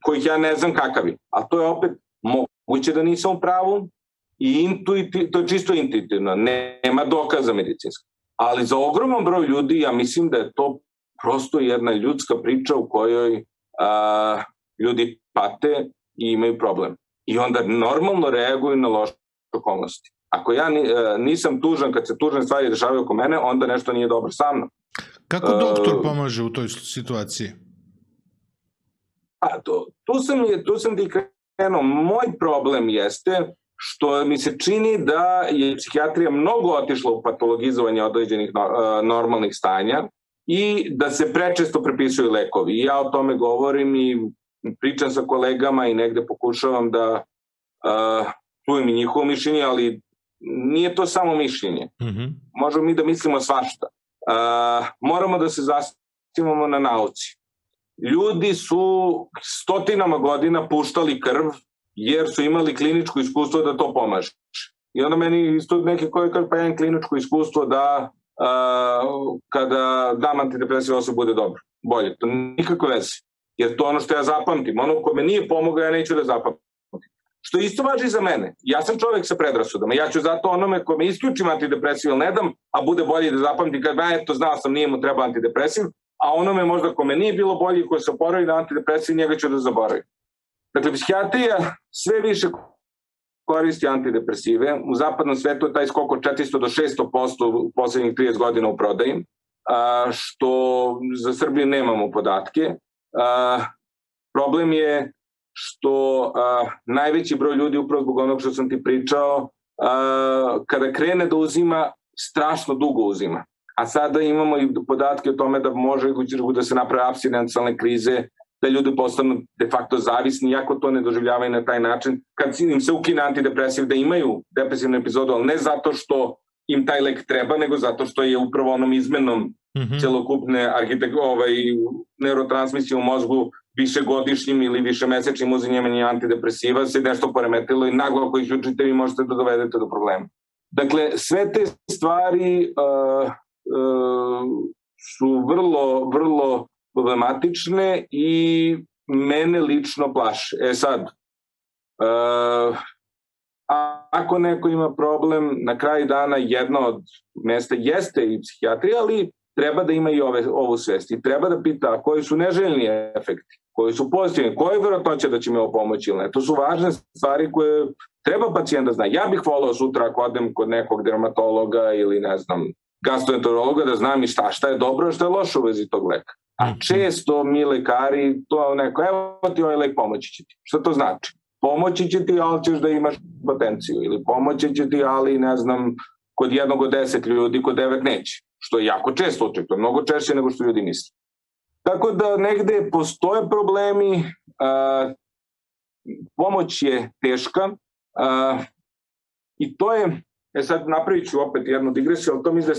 kojih ja ne znam kakav je, a to je opet moguće da nisam u pravu, i intuitiv, to je čisto intuitivno, nema dokaza medicinska. Ali za ogroman broj ljudi ja mislim da je to prosto jedna ljudska priča u kojoj a, ljudi pate i imaju problem. I onda normalno reaguju na loše okolnosti. Ako ja a, nisam tužan kad se tužne stvari dešavaju oko mene, onda nešto nije dobro sa mnom. Kako doktor pomaže u toj situaciji? A, to, tu sam, tu sam ti krenuo. Moj problem jeste što mi se čini da je psihijatrija mnogo otišla u patologizovanje određenih normalnih stanja i da se prečesto prepisuju lekovi. I ja o tome govorim i pričam sa kolegama i negde pokušavam da uh, čujem i njihovo mišljenje, ali nije to samo mišljenje. Mm -hmm. Možemo mi da mislimo svašta. Uh, moramo da se zastivamo na nauci. Ljudi su stotinama godina puštali krv jer su imali kliničko iskustvo da to pomaže. I onda meni isto neke koje kaže pa imam kliničko iskustvo da uh, kada dam antidepresiv osob bude dobro, bolje. To nikakve veze. Jer to ono što ja zapamtim. Ono ko me nije pomogao, ja neću da zapamtim. Što isto važi za mene. Ja sam čovek sa predrasudama. Ja ću zato onome ko me isključim antidepresiv ne dam, a bude bolje da zapamtim kad ja eto znao sam nije mu treba antidepresiv, a onome možda ko me nije bilo bolje ko se oporavi na antidepresiv, njega ću da zaboravim. Dakle, psihijatrija sve više koristi antidepresive. U zapadnom svetu je taj skok od 400 do 600% u poslednjih 30 godina u prodaji, što za Srbiju nemamo podatke. Problem je što najveći broj ljudi, upravo zbog onog što sam ti pričao, kada krene da uzima, strašno dugo uzima. A sada imamo i podatke o tome da može da se naprave abstinenциjalne krize, da ljudi postanu de facto zavisni, iako to ne doživljavaju na taj način, kad im se ukine antidepresiv, da imaju depresivnu epizodu, ali ne zato što im taj lek treba, nego zato što je upravo onom izmenom mm -hmm. celokupne arhitek ovaj, neurotransmisije u mozgu višegodišnjim ili višemesečnim uzimanjem antidepresiva se nešto poremetilo i naglo ako ih učite vi možete da dovedete do problema. Dakle, sve te stvari uh, uh, su vrlo, vrlo problematične i mene lično plaše. E sad, uh, ako neko ima problem, na kraju dana jedno od mesta jeste i psihijatrija, ali treba da ima i ove, ovu svest i treba da pita koji su neželjni efekti, koji su pozitivni, koje je verovatnoća da će mi ovo pomoći ili ne. To su važne stvari koje treba pacijent da zna. Ja bih volao sutra ako odem kod nekog dermatologa ili ne znam, gastroenterologa da znam i šta, šta je dobro šta je loše u vezi tog leka. A mhm. često mi lekari, to neko, evo ti ovaj lek pomoći će ti. Šta to znači? Pomoći će ti, ali ćeš da imaš potenciju. Ili pomoći će ti, ali ne znam, kod jednog od deset ljudi, kod devet neće. Što je jako često očekuje, mnogo češće nego što ljudi misle. Tako da negde postoje problemi, a, pomoć je teška a, i to je, e sad napravit ću opet jednu digresiju, ali to mi je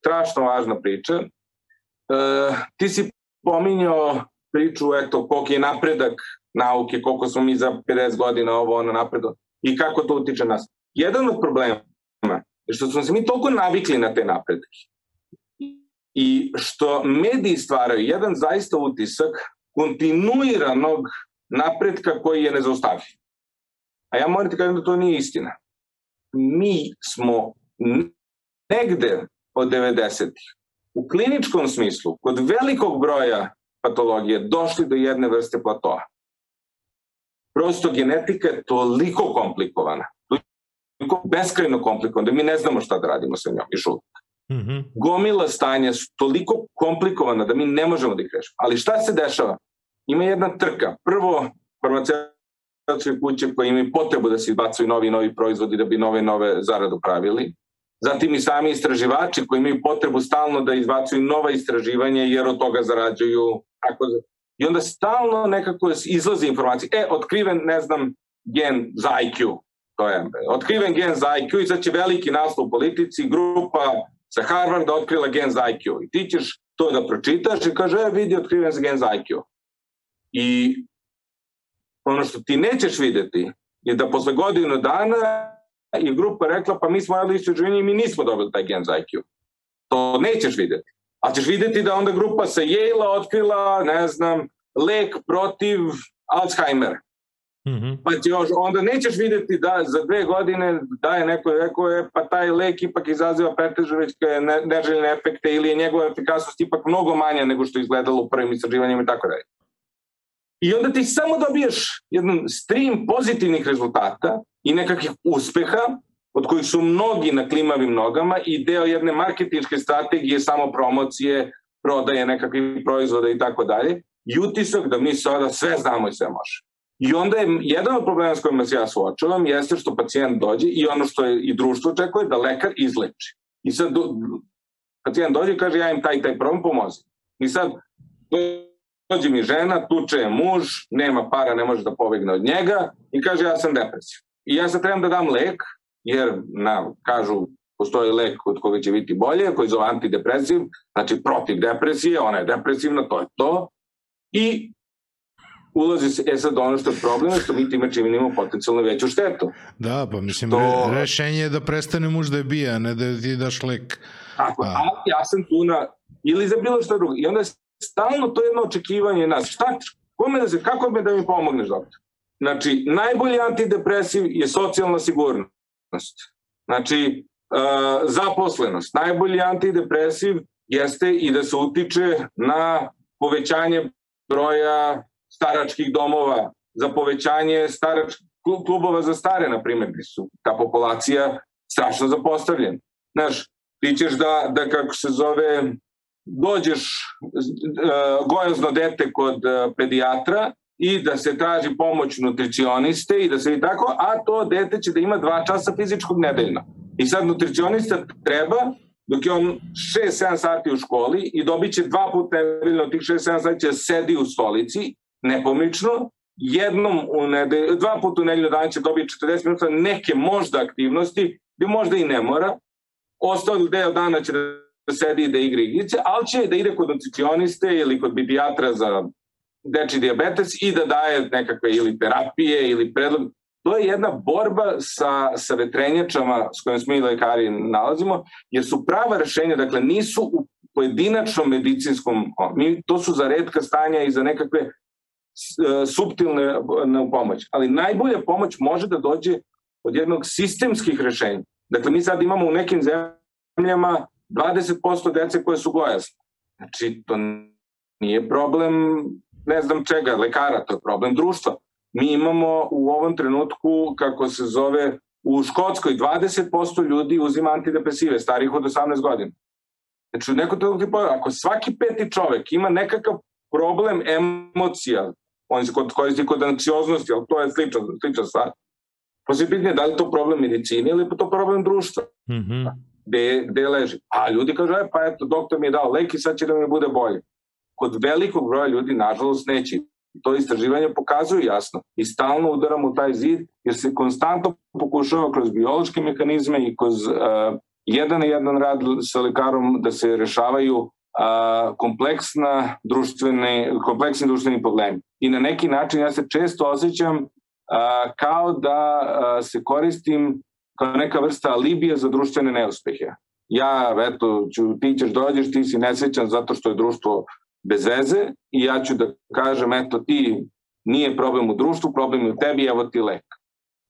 strašno važna priča, ti si pominjao priču, eto, koliko je napredak nauke, koliko smo mi za 50 godina ovo ono napredo i kako to utiče nas. Jedan od problema je što smo se mi toliko navikli na te napredke i što mediji stvaraju jedan zaista utisak kontinuiranog napretka koji je nezaustavljiv. A ja moram ti kažem da to nije istina. Mi smo negde od 90-ih u kliničkom smislu, kod velikog broja patologije, došli do jedne vrste platoa. Prosto genetika je toliko komplikovana, toliko beskrajno komplikovana, da mi ne znamo šta da radimo sa njom i žulik. Mm -hmm. Gomila stanja su toliko komplikovana da mi ne možemo da ih rešimo. Ali šta se dešava? Ima jedna trka. Prvo, farmaceutske kuće koje imaju potrebu da se izbacuju novi i novi proizvodi da bi nove nove zaradu pravili. Zatim i sami istraživači koji imaju potrebu stalno da izbacuju nova istraživanja jer od toga zarađuju, ako I onda stalno nekako izlaze informacije. E, otkriven, ne znam, gen za IQ. To je otkriven gen za IQ i sad će veliki naslov u politici, grupa sa Harvarda otkrila gen za IQ. I ti ćeš to da pročitaš i kaže, e, vidi, otkriven za gen za IQ. I ono što ti nećeš videti je da posle godinu dana i grupa rekla, pa mi smo radili istraživanje i mi nismo dobili taj gen za IQ. To nećeš videti. A ćeš videti da onda grupa sa Yale otkrila, ne znam, lek protiv Alzheimer. Mm -hmm. Pa će još, onda nećeš videti da za dve godine da je neko rekao je pa taj lek ipak izaziva pretežovićke ne, neželjene efekte ili je njegova efikasnost ipak mnogo manja nego što izgledalo u prvim istraživanjima i tako dalje. I onda ti samo dobiješ jedan stream pozitivnih rezultata i nekakvih uspeha od kojih su mnogi na klimavim nogama i deo jedne marketinške strategije samo promocije, prodaje nekakvih proizvoda i tako dalje i utisak da mi sada sve znamo i sve može. I onda je jedan od problema s kojima se ja suočavam jeste što pacijent dođe i ono što je i društvo očekuje da lekar izleči. I sad do, pacijent dođe i kaže ja im taj taj problem pomozi. I sad dođe mi žena, tuče je muž, nema para, ne može da pobegne od njega i kaže ja sam depresiv. I ja sad trebam da dam lek, jer na, kažu postoji lek od koga će biti bolje, koji zove antidepresiv, znači protiv depresije, ona je depresivna, to je to. I ulazi se, e sad ono što je problem je što mi time činimo potencijalno veću štetu. Da, pa mislim, to... re, rešenje je da prestane muž da je bija, ne da ti daš lek. Tako, a, a ja sam tu na, ili za bilo što drugo. I onda je stalno to jedno očekivanje nas. Šta, kome da se, kako me da mi pomogneš, doktor? Znači, najbolji antidepresiv je socijalna sigurnost. Znači, uh, zaposlenost. Najbolji antidepresiv jeste i da se utiče na povećanje broja staračkih domova, za povećanje starač, klubova za stare, na primjer, gde su ta populacija strašno zapostavljena. Znaš, ti ćeš da, da kako se zove, dođeš uh, gojazno dete kod uh, pedijatra i da se traži pomoć nutricioniste i da se i tako, a to dete će da ima dva časa fizičkog nedeljno. I sad nutricionista treba dok je on 6-7 sati u školi i dobit će dva puta nedeljno tih 6-7 sati će sedi u stolici nepomično, jednom u nedelju, dva puta u nedelju dana će dobiti 40 minuta neke možda aktivnosti, gde možda i ne mora, ostali deo dana će da sedi da igra igrice, ali će da ide kod nutricioniste ili kod bibijatra za deči diabetes i da daje nekakve ili terapije ili predlog. To je jedna borba sa, sa vetrenjačama s kojim smo i lekari nalazimo, jer su prava rešenja, dakle nisu u pojedinačnom medicinskom, to su za redka stanja i za nekakve E, subtilne pomoć. Ali najbolja pomoć može da dođe od jednog sistemskih rešenja. Dakle, mi sad imamo u nekim zemljama 20% dece koje su gojasne. Znači, to nije problem ne znam čega, lekara, to je problem društva. Mi imamo u ovom trenutku, kako se zove, u Škotskoj 20% ljudi uzima antidepresive, starih od 18 godina. Znači, neko to ako svaki peti čovek ima nekakav problem emocija, on se kod, koristi kod anksioznosti, ali to je slična, slična stvar. Pa se pitanje da li to problem medicine ili to problem društva. Mm -hmm. Gde, gde leži. A ljudi kažu, e, pa eto, doktor mi je dao lek i sad će da mi bude bolje. Kod velikog broja ljudi, nažalost, neće. To istraživanje pokazuju jasno. I stalno udaramo u taj zid, jer se konstantno pokušava kroz biološke mehanizme i kroz uh, jedan na jedan rad sa lekarom da se rešavaju a, kompleksna društvene, kompleksni društveni problemi. I na neki način ja se često osjećam a, kao da a, se koristim kao neka vrsta alibija za društvene neuspehe. Ja, eto, ću, ti ćeš dođeš, ti si nesvećan zato što je društvo bez veze i ja ću da kažem, eto, ti nije problem u društvu, problem je u tebi, evo ti lek.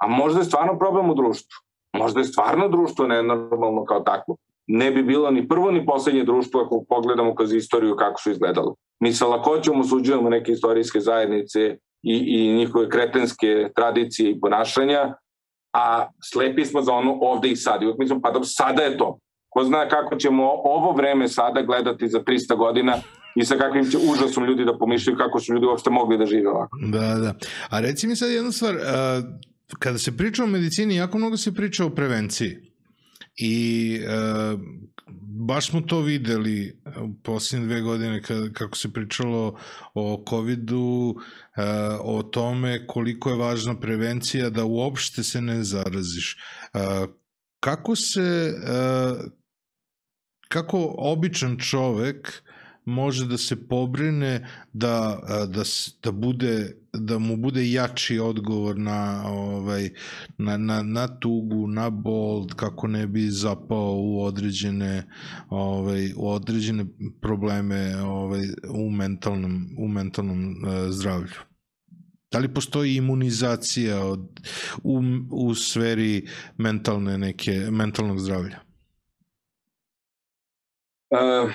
A možda je stvarno problem u društvu. Možda je stvarno društvo nenormalno kao takvo ne bi bilo ni prvo ni poslednje društvo ako pogledamo kroz istoriju kako su izgledalo. Mi sa lakoćom osuđujemo neke istorijske zajednice i, i njihove kretenske tradicije i ponašanja, a slepi smo za ono ovde i sad. I uvijek mislim, pa da sada je to. Ko zna kako ćemo ovo vreme sada gledati za 300 godina i sa kakvim će užasom ljudi da pomišljaju kako su ljudi uopšte mogli da žive ovako. Da, da. A reci mi sad jednu stvar, kada se priča o medicini, jako mnogo se priča o prevenciji. I baš smo to videli u posljednje dve godine kako se pričalo o COVID-u, o tome koliko je važna prevencija da uopšte se ne zaraziš. Kako se, kako običan čovek može da se pobrine da, da, da, bude, da mu bude jači odgovor na, ovaj, na, na, na tugu, na bol, kako ne bi zapao u određene, ovaj, u određene probleme ovaj, u mentalnom, u mentalnom uh, zdravlju. Da li postoji imunizacija od, u, u sferi mentalne neke, mentalnog zdravlja? Uh,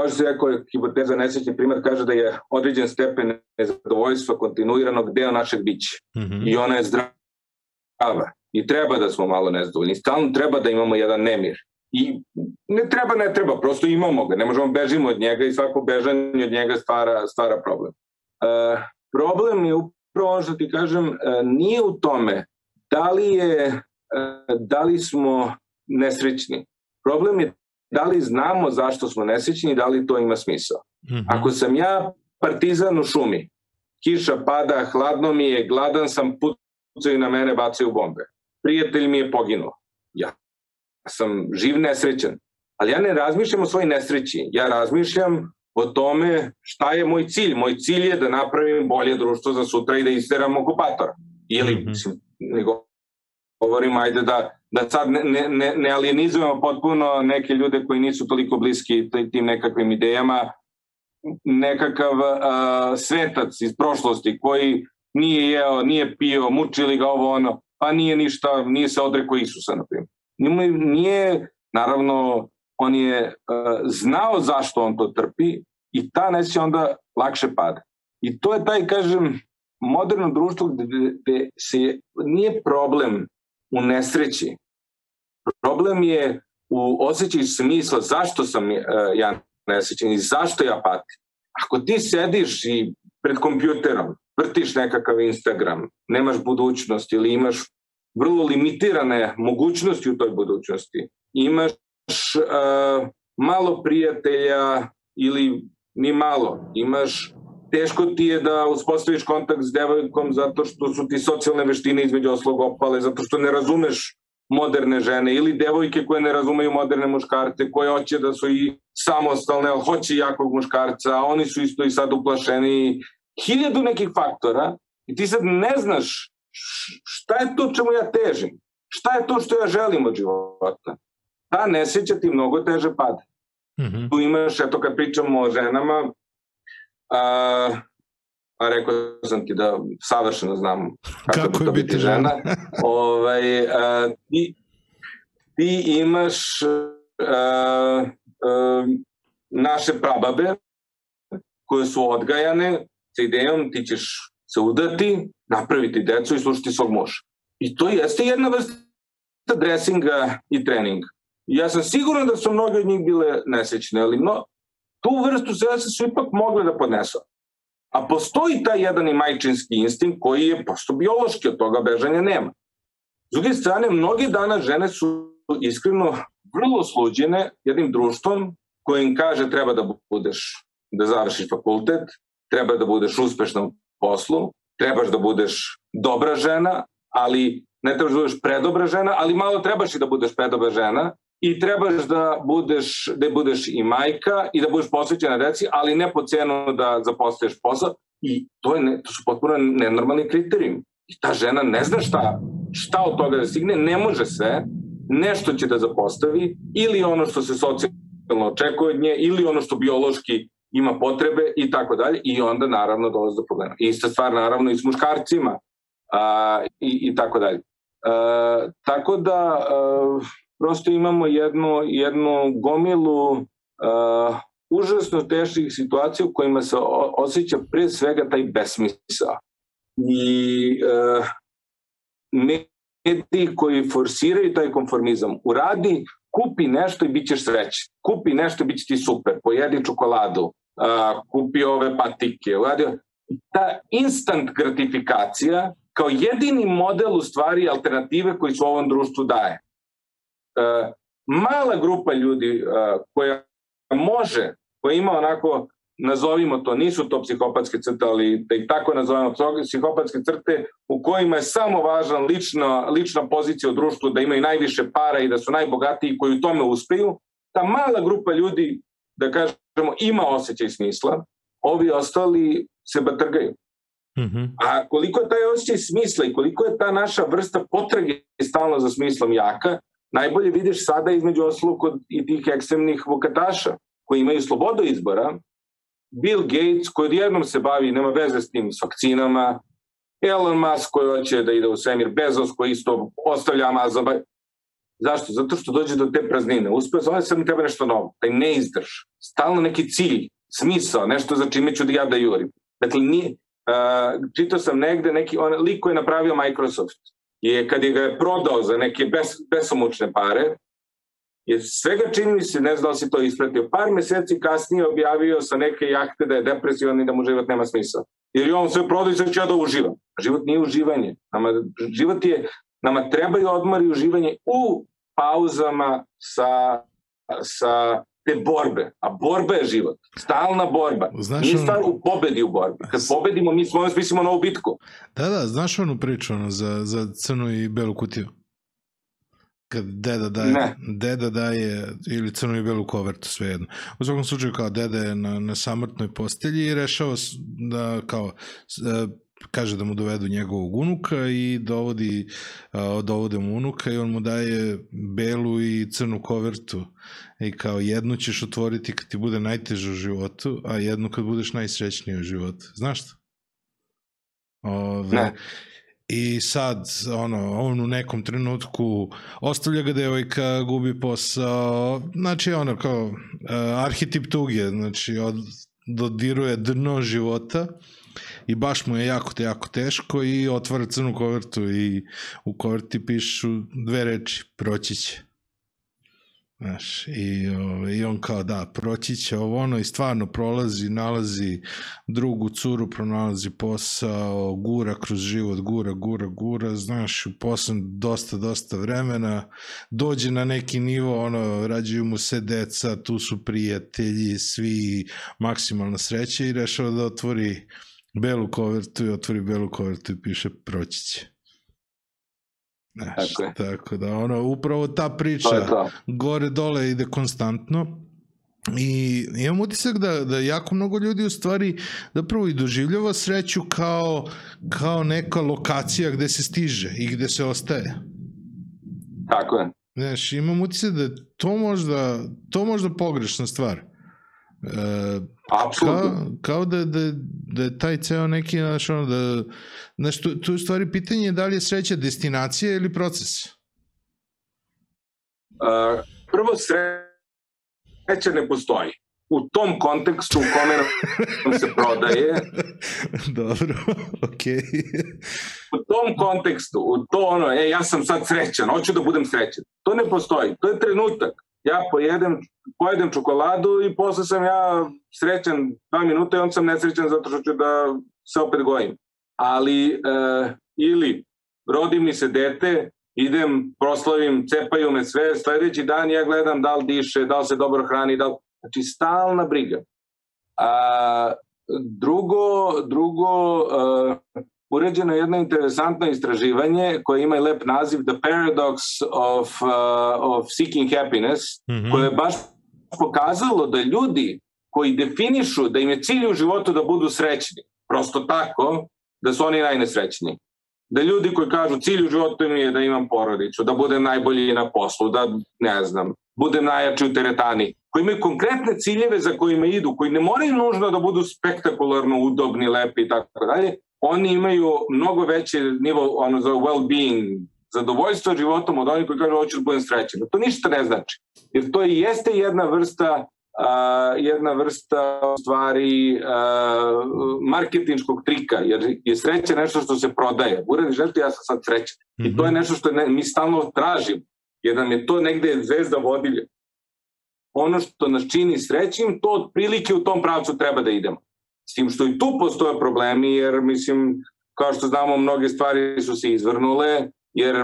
što se rekao, hipoteza nesrećni primer kaže da je određen stepen nezadovoljstva kontinuiranog deo našeg bića. Mm -hmm. I ona je zdrava. I treba da smo malo nezadovoljni. Stalno treba da imamo jedan nemir. I ne treba, ne treba, prosto imamo ga. Ne možemo bežimo od njega i svako bežanje od njega stvara, stvara problem. E, problem je upravo ono što ti kažem, e, nije u tome da li, je, e, da li smo nesrećni. Problem je da li znamo zašto smo nesrećni i da li to ima smisla. Mm -hmm. Ako sam ja partizan u šumi, kiša pada, hladno mi je, gladan sam, pucaju na mene, bacaju bombe. Prijatelj mi je poginuo. Ja sam živ nesrećan. Ali ja ne razmišljam o svojoj nesreći. Ja razmišljam o tome šta je moj cilj. Moj cilj je da napravim bolje društvo za sutra i da isteram okupatora. Ili, mm -hmm. nego govorim, ajde da, da sad ne, ne, ne alienizujemo potpuno neke ljude koji nisu toliko bliski tim nekakvim idejama, nekakav uh, svetac iz prošlosti koji nije jeo, nije pio, mučili ga ovo ono, pa nije ništa, nije se odrekao Isusa, na primjer. Nije, naravno, on je uh, znao zašto on to trpi i ta nesja onda lakše pada. I to je taj, kažem, moderno društvo gde, gde se nije problem u nesreći. Problem je u osjećaju smisla zašto sam uh, ja nesrećen i zašto ja patim. Ako ti sediš i pred kompjuterom, vrtiš nekakav Instagram, nemaš budućnost ili imaš vrlo limitirane mogućnosti u toj budućnosti, imaš uh, malo prijatelja ili ni malo, imaš teško ti je da uspostaviš kontakt s devojkom zato što su ti socijalne veštine između oslog opale, zato što ne razumeš moderne žene ili devojke koje ne razumeju moderne muškarce, koje hoće da su i samostalne, ali hoće jakog muškarca, a oni su isto i sad uplašeni. Hiljadu nekih faktora i ti sad ne znaš šta je to čemu ja težim, šta je to što ja želim od života. Ta nesreća ti mnogo teže pada. Mm -hmm. Tu imaš, eto kad pričamo o ženama, a, a rekao sam ti da savršeno znam kako, kako je biti žena. žena. ovaj, a, ti, ti imaš a, a, naše prababe koje su odgajane sa idejom ti ćeš se udati, napraviti decu i slušati svog muža. I to jeste jedna vrsta dresinga i treninga. Ja sam siguran da su mnogi od njih bile nesrećne, ali no, tu vrstu stresa su ipak mogli da podnesu. A postoji taj jedan i majčinski instinkt koji je posto biološki, od toga bežanja nema. S druge strane, mnogi dana žene su iskreno vrlo sluđene jednim društvom koje im kaže treba da budeš, da završiš fakultet, treba da budeš uspešna u poslu, trebaš da budeš dobra žena, ali ne trebaš da budeš predobra žena, ali malo trebaš i da budeš predobra žena, i trebaš da budeš, da budeš i majka i da budeš posvećena deci, ali ne po cenu da zapostaješ posao i to, je ne, to su potpuno nenormalni kriterijumi. I ta žena ne zna šta, šta od toga da stigne, ne može sve, nešto će da zapostavi ili ono što se socijalno očekuje od nje ili ono što biološki ima potrebe i tako dalje i onda naravno dolazi do problema. Ista stvar naravno i s muškarcima a, i, i tako dalje. A, tako da a, prosto imamo jednu, jednu gomilu uh, užasno teških situacija u kojima se osjeća pre svega taj besmisao. I uh, mediji koji forsiraju taj konformizam, uradi, kupi nešto i bit ćeš srećan. Kupi nešto i bit će ti super. Pojedi čokoladu, uh, kupi ove patike. Uradi, ta instant gratifikacija kao jedini model u stvari alternative koji su ovom društvu daje. E, mala grupa ljudi uh, koja može, koja ima onako nazovimo to, nisu to psihopatske crte, ali da ih tako nazovemo, psihopatske crte u kojima je samo važan lična, lična pozicija u društvu, da imaju najviše para i da su najbogatiji koji u tome uspeju, ta mala grupa ljudi, da kažemo, ima osjećaj smisla, ovi ostali se batrgaju. Mm -hmm. A koliko je taj osjećaj smisla i koliko je ta naša vrsta potrage stalno za smislom jaka, najbolje vidiš sada između ostalog kod i tih ekstremnih vokataša koji imaju slobodu izbora, Bill Gates koji odjednom se bavi, nema veze s tim, s vakcinama, Elon Musk koji hoće da ide u svemir, Bezos koji isto ostavlja Amazon. Zašto? Zato što dođe do te praznine. Uspeo zove se mi treba nešto novo, taj ne izdrž. Stalno neki cilj, smisao, nešto za čime ću da ja da jurim. Dakle, nije, uh, čitao sam negde neki, on, lik koji je napravio Microsoft, je kad je ga prodao za neke bes, besomučne pare, je svega čini se, ne znam da si to ispratio, par meseci kasnije objavio sa neke jahte da je depresivan i da mu život nema smisla. Jer je on sve prodao i sad ću ja da uživam. Život nije uživanje. Nama, život je, nama trebaju odmor i uživanje u pauzama sa, sa te borbe. A borba je život. Stalna borba. Znaš Nije stvar u pobedi u borbi. Kad pobedimo, mi smo mislimo novu bitku. Da, da, znaš onu priču ono, za, za crnu i belu kutiju? kad deda daje, ne. deda daje ili crnu i belu kovertu, svejedno. U svakom slučaju kao deda je na, na samrtnoj postelji i rešava da kao e, kaže da mu dovedu njegovog unuka i dovodi, dovode mu unuka i on mu daje belu i crnu kovertu i kao jednu ćeš otvoriti kad ti bude najteže u životu, a jednu kad budeš najsrećniji u životu. Znaš to? Ove, ne. I sad, ono, on u nekom trenutku ostavlja ga devojka, gubi posao, znači ono kao uh, arhetip tuge, znači od, dodiruje dno života i baš mu je jako, jako teško i otvara crnu kovertu i u koverti pišu dve reči, proći će. Znaš, i, o, i on kao da, proći će ovo ono i stvarno prolazi, nalazi drugu curu, pronalazi posao, gura kroz život, gura, gura, gura, znaš, posle dosta, dosta vremena, dođe na neki nivo, ono, rađuju mu se deca, tu su prijatelji, svi maksimalna sreća i rešava da otvori belu kovertu i otvori belu kovertu i piše proći će. Znaš, tako, tako da, ono, upravo ta priča to gore dole ide konstantno i imam utisak da, da jako mnogo ljudi u stvari da prvo i doživljava sreću kao, kao neka lokacija gde se stiže i gde se ostaje. Tako je. Znaš, imam utisak da to možda, to možda pogrešna stvar. E, Apsolutno. Kao, kao da, da, da je taj ceo neki, znaš, ono, da, znaš, tu, tu je stvari pitanje da li je sreća destinacija ili proces? Uh, prvo, sreća ne postoji. U tom kontekstu u kome nam se prodaje... Dobro, okej. Okay. u tom kontekstu, u to ono, e, ja sam sad srećan, hoću da budem srećan. To ne postoji. To je trenutak ja pojedem, pojedem čokoladu i posle sam ja srećan dva minuta i on sam nesrećan zato što ću da se opet gojim. Ali, e, ili rodim mi se dete, idem, proslavim, cepaju me sve, sledeći dan ja gledam da li diše, da li se dobro hrani, da li... Znači, stalna briga. A, drugo, drugo, e, urađeno je jedno interesantno istraživanje koje ima lep naziv The Paradox of, uh, of Seeking Happiness, mm -hmm. koje je baš pokazalo da ljudi koji definišu da im je cilj u životu da budu srećni, prosto tako, da su oni najnesrećniji. Da ljudi koji kažu cilj u životu mi je da imam porodicu, da budem najbolji na poslu, da ne znam, budem najjači u teretani, koji imaju konkretne ciljeve za kojima idu, koji ne moraju nužno da budu spektakularno udobni, lepi i tako dalje, oni imaju mnogo veći nivo ono, za well-being, zadovoljstvo životom od onih koji kažu hoću da budem srećen. To ništa ne znači. Jer to i jeste jedna vrsta uh, jedna vrsta stvari uh, marketinškog trika, jer je sreća nešto što se prodaje. Uradiš nešto, ja sam sad srećan. Mm -hmm. I to je mhm. nešto što ne, mi stalno tražimo, jer nam je to negde zvezda vodilja. Ono što nas čini srećnim, to otprilike u tom pravcu treba da idemo. S tim što i tu postoje problemi, jer mislim, kao što znamo, mnoge stvari su se izvrnule, jer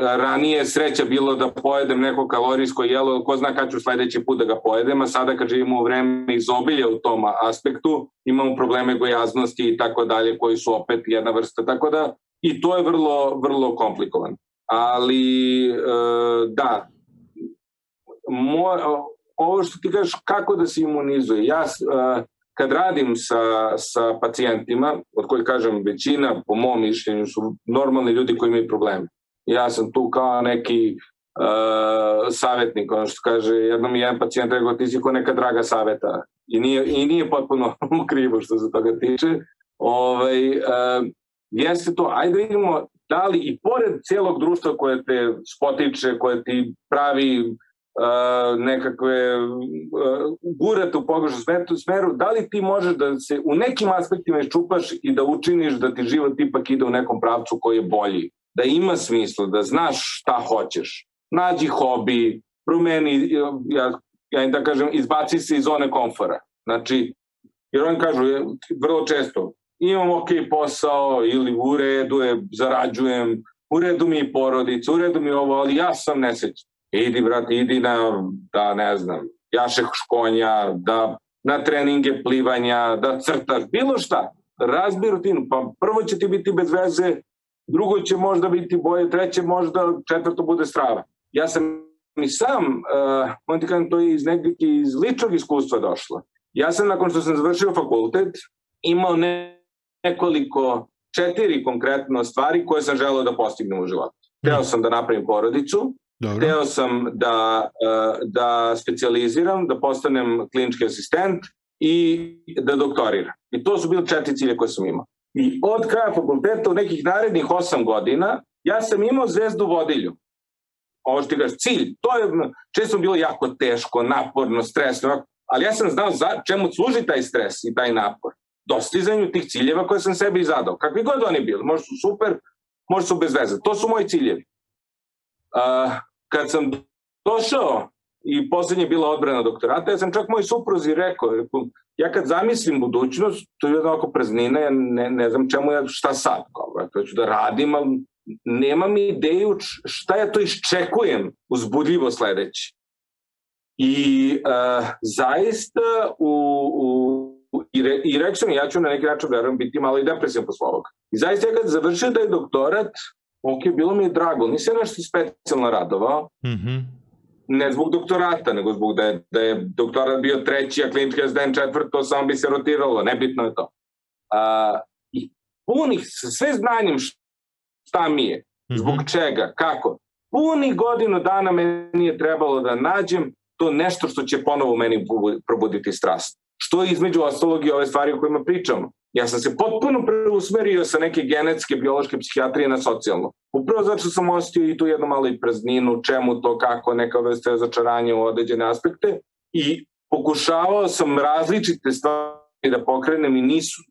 ranije sreća bilo da pojedem neko kalorijsko jelo, ko zna kad ću sledeći put da ga pojedem, a sada kad živimo u vreme izobilja u tom aspektu, imamo probleme gojaznosti i tako dalje, koji su opet jedna vrsta, tako da i to je vrlo, vrlo komplikovan. Ali, e, da, moj, ovo što ti kažeš, kako da se imunizuje, ja e, kad radim sa, sa pacijentima, od kojih kažem većina, po mom mišljenju, su normalni ljudi koji imaju probleme. Ja sam tu kao neki uh, savjetnik, ono što kaže, jednom jedan pacijent rekao, ti si ko neka draga saveta. I nije, i nije potpuno krivo što se toga tiče. Ovaj, uh, jeste to, ajde vidimo da li i pored cijelog društva koje te spotiče, koje ti pravi nekakve gurate u pogrešnu smeru, da li ti možeš da se u nekim aspektima iščupaš i da učiniš da ti život ipak ide u nekom pravcu koji je bolji, da ima smisla, da znaš šta hoćeš. Nađi hobi, promeni, ja, ja im da kažem, izbaci se iz zone komfora. Znači, jer oni kažu vrlo često, imam ok posao ili u redu je, zarađujem, u redu mi je porodica, u redu mi je ovo, ali ja sam nesrećan idi brate, idi na, da ne znam, jašeh škonja, da na treninge plivanja, da crtaš, bilo šta. Razbi rutinu, pa prvo će ti biti bez veze, drugo će možda biti boje, treće možda, četvrto bude strava. Ja sam i sam, uh, ti kažem, to je iz nekog iz ličnog iskustva došlo. Ja sam nakon što sam završio fakultet imao ne, nekoliko, četiri konkretno stvari koje sam želeo da postignem u životu. Hteo sam da napravim porodicu, Dobro. Hteo sam da, e, da specializiram, da postanem klinički asistent i da doktoriram. I to su bile četiri cilje koje sam imao. I od kraja fakulteta u nekih narednih osam godina ja sam imao zvezdu vodilju. Ovo što ti gaš, cilj, to je često bilo jako teško, naporno, stresno, ali ja sam znao za, čemu služi taj stres i taj napor. Dostizanju tih ciljeva koje sam sebi zadao. Kakvi god oni bili, možda su super, možda su bez veze. To su moji ciljevi. Uh, kad sam došao i poslednje bila odbrana doktorata, ja sam čak moj supruzi rekao, ja kad zamislim budućnost, to je jedna oko praznina, ja ne, ne znam čemu ja, šta sad, kao, ja ću da radim, ali nemam ideju šta ja to iščekujem uzbudljivo sledeće. I uh, zaista u, u i, re, i rekao sam, ja ću na neki način verujem biti malo i depresijan posle ovoga. I zaista ja kad završio taj doktorat, ok, bilo mi je drago, nisam nešto specijalno radovao, mm -hmm. ne zbog doktorata, nego zbog da je, da je doktorat bio treći, a klinički asistent četvrto, samo bi se rotiralo, nebitno je to. A, I punih, sve znanjem šta mi je, zbog mm -hmm. čega, kako, puni godinu dana meni je trebalo da nađem to nešto što će ponovo meni probuditi strast. Što je između ostalog i ove stvari o kojima pričamo. Ja sam se potpuno preusmerio sa neke genetske, biološke psihijatrije na socijalno. Upravo zato sam ostio i tu jednu malu prazninu, čemu to, kako, neka vrsta začaranja u određene aspekte i pokušavao sam različite stvari da pokrenem i nisu,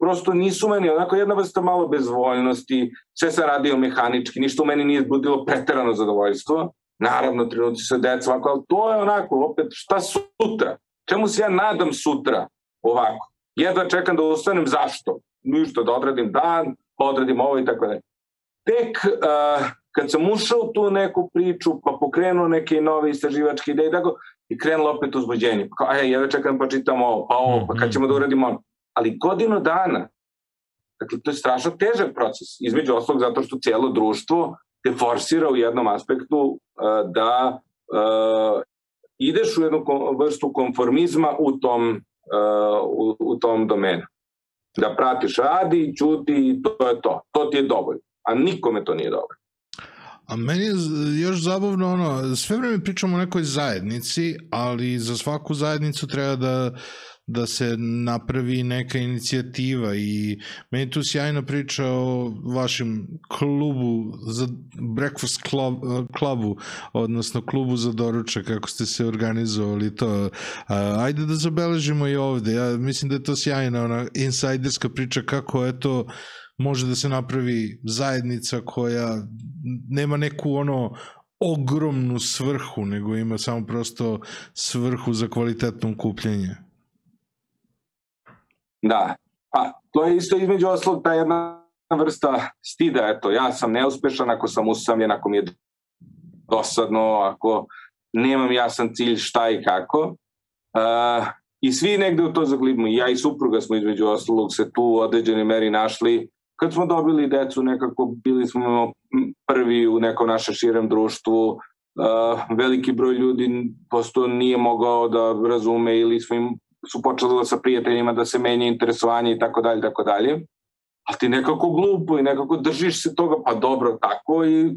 prosto nisu meni, onako jedna vrsta malo bezvoljnosti, sve sam radio mehanički, ništa u meni nije budilo preterano zadovoljstvo, naravno trenuti se deca, ovako, ali to je onako, opet, šta sutra? Čemu se ja nadam sutra ovako? Jedva čekam da ustanem, zašto? Ništa, da odradim dan, pa odradim ovo i tako da. Tek uh, kad sam ušao u tu neku priču, pa pokrenuo neke nove istraživačke ideje, tako, i krenulo opet uzbuđenje. Pa, aj, jedva čekam pa čitam ovo, pa ovo, pa kad ćemo da uradimo ono. Ali godinu dana, dakle, to je strašno težak proces, između oslog zato što cijelo društvo te forsira u jednom aspektu uh, da uh, ideš u jednu vrstu konformizma u tom u, u tom domenu. Da pratiš radi, čuti i to je to. To ti je dovoljno. A nikome to nije dovoljno. A meni je još zabavno ono, sve vreme pričamo o nekoj zajednici, ali za svaku zajednicu treba da da se napravi neka inicijativa i meni tu sjajno priča o vašem klubu za breakfast club, klubu, odnosno klubu za doručak, kako ste se organizovali to. Ajde da zabeležimo i ovde. Ja mislim da je to sjajna ona insajderska priča kako je to može da se napravi zajednica koja nema neku ono ogromnu svrhu, nego ima samo prosto svrhu za kvalitetno kupljenje. Da, pa to je isto između oslog ta jedna vrsta stida, eto, ja sam neuspešan ako sam usamljen, ako mi je dosadno, ako nemam jasan cilj šta i kako. Uh, I svi negde u to zaglibimo. Ja i supruga smo između ostalog se tu u određenoj meri našli. Kad smo dobili decu, nekako bili smo prvi u nekom našem širem društvu. Uh, veliki broj ljudi posto nije mogao da razume ili smo im su počeli sa prijateljima da se menja interesovanje i tako dalje, tako dalje. Ali ti nekako glupo i nekako držiš se toga, pa dobro, tako i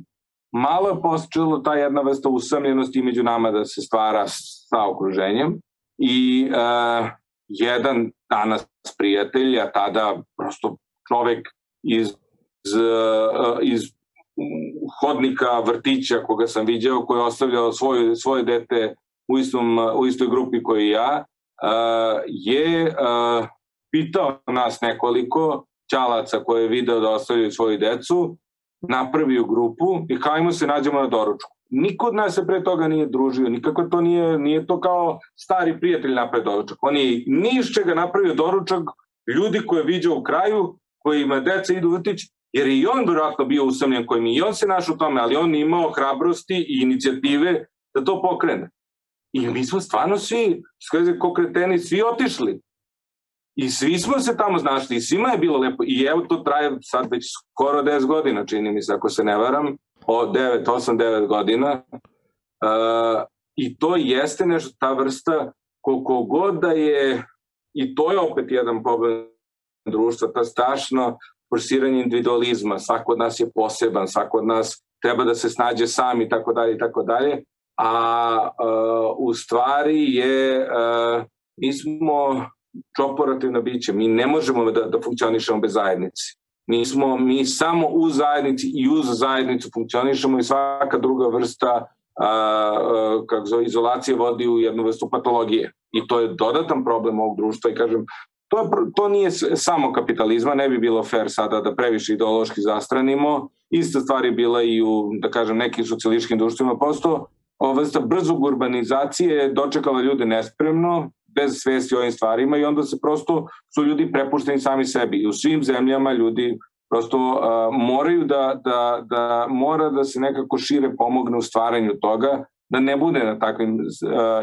malo je počelo ta jedna vrsta usamljenosti među nama da se stvara sa okruženjem i uh, jedan danas prijatelj, a tada prosto čovek iz, iz, uh, iz hodnika vrtića koga sam viđao, koji je ostavljao svoje, svoje dete u, istom, u istoj grupi koji ja, je pitao nas nekoliko ćalaca koje je video da ostavljaju svoju decu, napravio grupu i hajmo se nađemo na doručku. Niko od nas se pre toga nije družio, nikako to nije, nije to kao stari prijatelj napravio doručak. On je ni iz čega napravio doručak ljudi koje viđa u kraju, koji ima deca idu vrtić, jer i on vjerojatno bio usamljen koji mi i on se naš u tome, ali on imao hrabrosti i inicijative da to pokrene. I mi smo stvarno svi, skaze ko kreteni, svi otišli. I svi smo se tamo znašli i svima je bilo lepo. I evo to traje sad već skoro 10 godina, čini mi se, ako se ne varam, o 9, 8, 9 godina. Uh, I to jeste nešto, ta vrsta, koliko god da je, i to je opet jedan problem društva, ta strašno forsiranje individualizma, svako od nas je poseban, svako od nas treba da se snađe sam i tako dalje i tako dalje, a uh, u stvari je, uh, mi smo čoporativna bića, mi ne možemo da, da funkcionišemo bez zajednice. Mi smo, mi samo u zajednici i uz zajednicu funkcionišemo i svaka druga vrsta a, a, kako zove, izolacije vodi u jednu vrstu patologije. I to je dodatan problem ovog društva i kažem, to, to nije samo kapitalizma, ne bi bilo fair sada da previše ideološki zastranimo. Ista stvar je bila i u, da kažem, nekim socijalističkim društvima. Posto ova vrsta brzog urbanizacije dočekala ljude nespremno, bez svesti o ovim stvarima i onda se prosto su ljudi prepušteni sami sebi. I u svim zemljama ljudi prosto uh, moraju da, da, da mora da se nekako šire pomogne u stvaranju toga, da ne bude na takvim uh,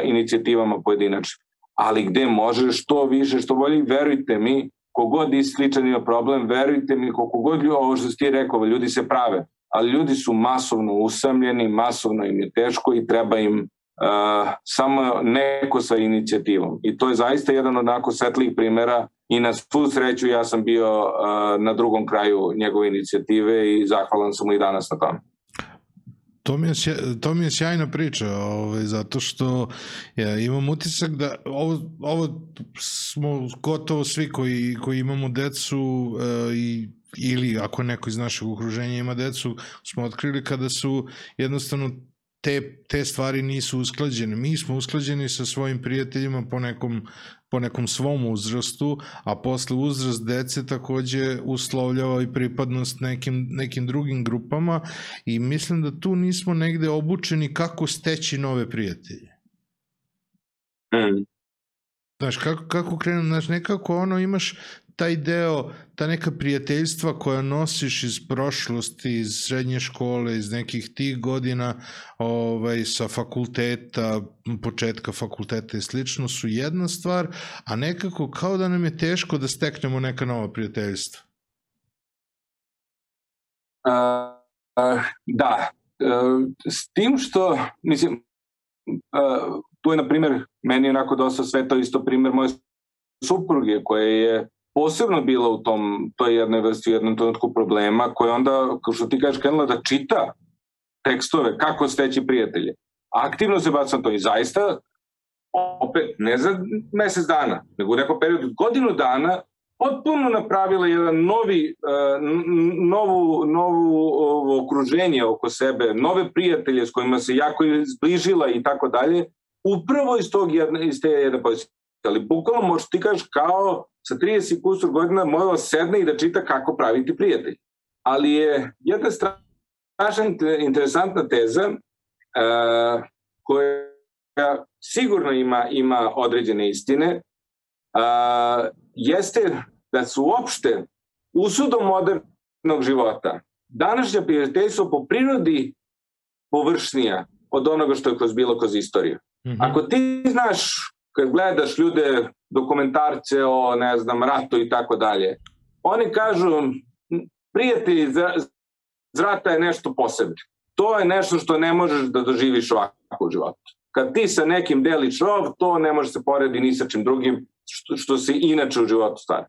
inicijativama pojedinačnim. Ali gde može što više, što bolje, verujte mi, kogod sličan ima problem, verujte mi, koliko god ljudi, ovo što ti rekao, ljudi se prave, ali ljudi su masovno usamljeni, masovno im je teško i treba im uh, samo neko sa inicijativom. I to je zaista jedan od onako svetlih primera i na svu sreću ja sam bio uh, na drugom kraju njegove inicijative i zahvalan sam mu i danas na tome. To mi je, to mi je sjajna priča, ovaj, zato što ja, imam utisak da ovo, ovo smo gotovo svi koji, koji imamo decu uh, i ili ako neko iz našeg okruženja ima decu, smo otkrili kada su jednostavno te, te stvari nisu usklađene. Mi smo usklađeni sa svojim prijateljima po nekom, po nekom svom uzrastu, a posle uzrast dece takođe uslovljava i pripadnost nekim, nekim drugim grupama i mislim da tu nismo negde obučeni kako steći nove prijatelje. Mm. Znaš, kako, kako krenu, znaš, nekako ono imaš taj deo, ta neka prijateljstva koja nosiš iz prošlosti, iz srednje škole, iz nekih tih godina, ovaj, sa fakulteta, početka fakulteta i slično, su jedna stvar, a nekako kao da nam je teško da steknemo neka nova prijateljstva. Uh, uh, da, uh, s tim što, mislim, uh, tu je, na primjer, meni onako dosta sveto isto primjer moje supruge koje je posebno bila u tom, toj jednoj vrsti, u jednom trenutku problema, koja onda, kao što ti kažeš, krenula da čita tekstove, kako steći prijatelje. Aktivno se baca to i zaista, opet, ne za mesec dana, nego u nekom periodu godinu dana, potpuno napravila jedan novi, uh, novu, novu okruženje oko sebe, nove prijatelje s kojima se jako zbližila i tako dalje, upravo iz, tog jedne, iz te jedne pozicije. Ali bukvalno možeš ti kažeš kao sa 30 kusur godina morala sedne i da čita kako praviti prijatelj. Ali je jedna strašna interesantna teza uh, koja sigurno ima, ima određene istine, uh, jeste da su uopšte usudom moderne privatnog života. Današnja prijateljstva po prirodi površnija od onoga što je kroz bilo kroz istoriju. Mm -hmm. Ako ti znaš, kad gledaš ljude, dokumentarce o, ne znam, ratu i tako dalje, oni kažu, prijatelji zrata je nešto posebno. To je nešto što ne možeš da doživiš ovako u životu. Kad ti sa nekim deliš rov, to ne može se poredi ni sa čim drugim što, što se inače u životu stvari.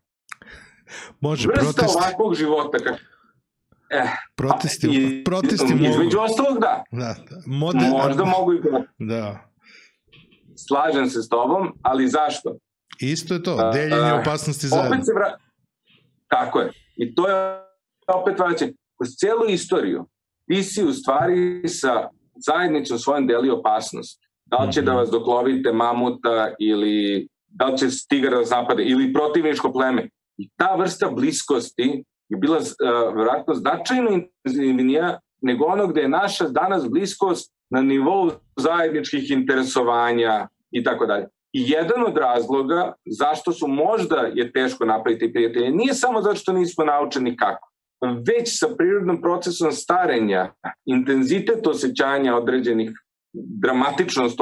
Može, Vrsta protesti. ovakvog života, kako Eh, protesti, i, protesti mogu. Između ostalog da. Da, da. Moder, Možda mogu i protesti. Da. Slažem se s tobom, ali zašto? Isto je to, deljenje uh, opasnosti zajedno. Opet se vra... Tako je. I to je opet vraćanje. Kroz celu istoriju ti si u stvari sa zajednicom svojom deli opasnost. Da li će mm -hmm. da vas doklovite mamuta ili da li će stigar da vas napade ili protivničko pleme. I ta vrsta bliskosti je bila uh, vjerojatno značajno intenzivnija nego ono gde je naša danas bliskost na nivou zajedničkih interesovanja i tako dalje. I jedan od razloga zašto su možda je teško napraviti prijatelje nije samo zato što nismo naučeni kako, već sa prirodnom procesom starenja, intenzitet osjećanja određenih dramatičnost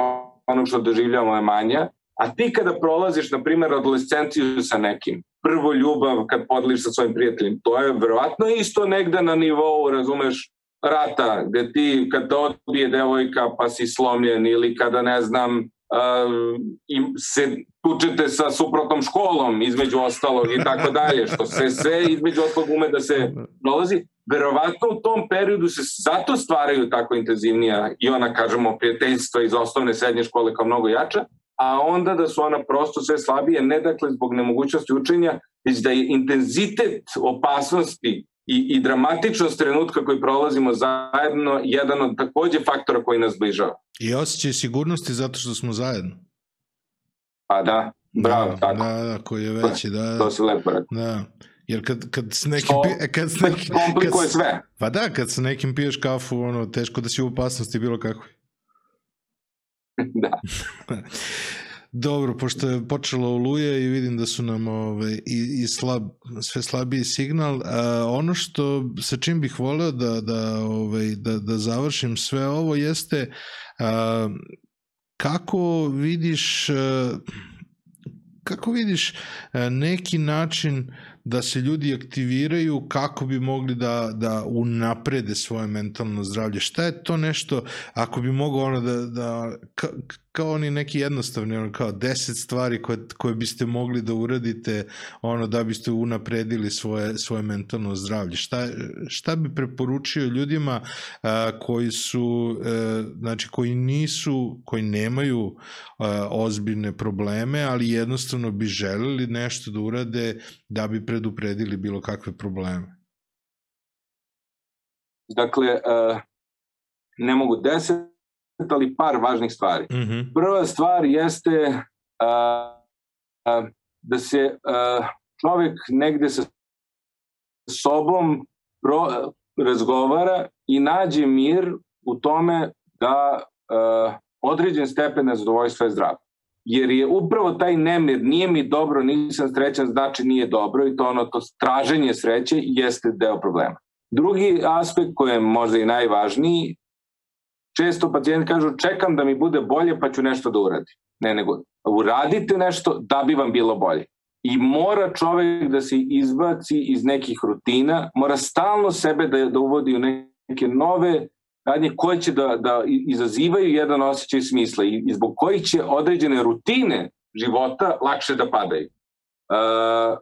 onog što doživljamo je manja, a ti kada prolaziš, na primjer, adolescenciju sa nekim, prvo ljubav kad podeliš sa svojim prijateljem, to je verovatno isto negde na nivou, razumeš, rata, gde ti kad te odbije devojka pa si slomljen ili kada, ne znam, uh, se tučete sa suprotnom školom između ostalog i tako dalje, što se sve između ostalog ume da se dolazi, verovatno u tom periodu se zato stvaraju tako intenzivnija i ona, kažemo, prijateljstva iz osnovne srednje škole kao mnogo jača, a onda da su ona prosto sve slabije, ne dakle zbog nemogućnosti učenja, već da je intenzitet opasnosti i, i dramatičnost trenutka koji prolazimo zajedno jedan od takođe faktora koji nas bližava. I osjećaj sigurnosti zato što smo zajedno. Pa da, bravo, da, tako. Da, da, koji je veći, da. To se lepo rekao. Da. Jer kad, kad s nekim... Što pi, kad s nekim komplikuje kad, sve. Pa da, kad sa nekim piješ kafu, ono, teško da si u opasnosti bilo kakvoj. da. Dobro, pošto je počelo oluje i vidim da su nam ove, i, i slab, sve slabiji signal, a, ono što sa čim bih voleo da, da, ove, da, da završim sve ovo jeste a, kako vidiš a, kako vidiš neki način da se ljudi aktiviraju kako bi mogli da, da unaprede svoje mentalno zdravlje. Šta je to nešto, ako bi mogao ono da, da kao oni neki jednostavni, ono kao deset stvari koje, koje biste mogli da uradite ono da biste unapredili svoje, svoje mentalno zdravlje. Šta, šta bi preporučio ljudima a, koji su, a, znači koji nisu, koji nemaju a, ozbiljne probleme, ali jednostavno bi želeli nešto da urade da bi predupredili bilo kakve probleme? Dakle, uh, ne mogu deset, ali par važnih stvari. Mm -hmm. Prva stvar jeste uh, uh, da se uh, čovek negde sa sobom pro, razgovara i nađe mir u tome da uh, određen stepen nezadovoljstva je zdrav jer je upravo taj nemir, nije mi dobro, nisam srećan, znači nije dobro i to ono, to traženje sreće jeste deo problema. Drugi aspekt koji je možda i najvažniji, često pacijenti kažu čekam da mi bude bolje pa ću nešto da uradim. Ne, nego uradite nešto da bi vam bilo bolje. I mora čovek da se izbaci iz nekih rutina, mora stalno sebe da, da uvodi u neke nove radnje koje će da, da izazivaju jedan osjećaj smisla i, i zbog kojih će određene rutine života lakše da padaju. Uh,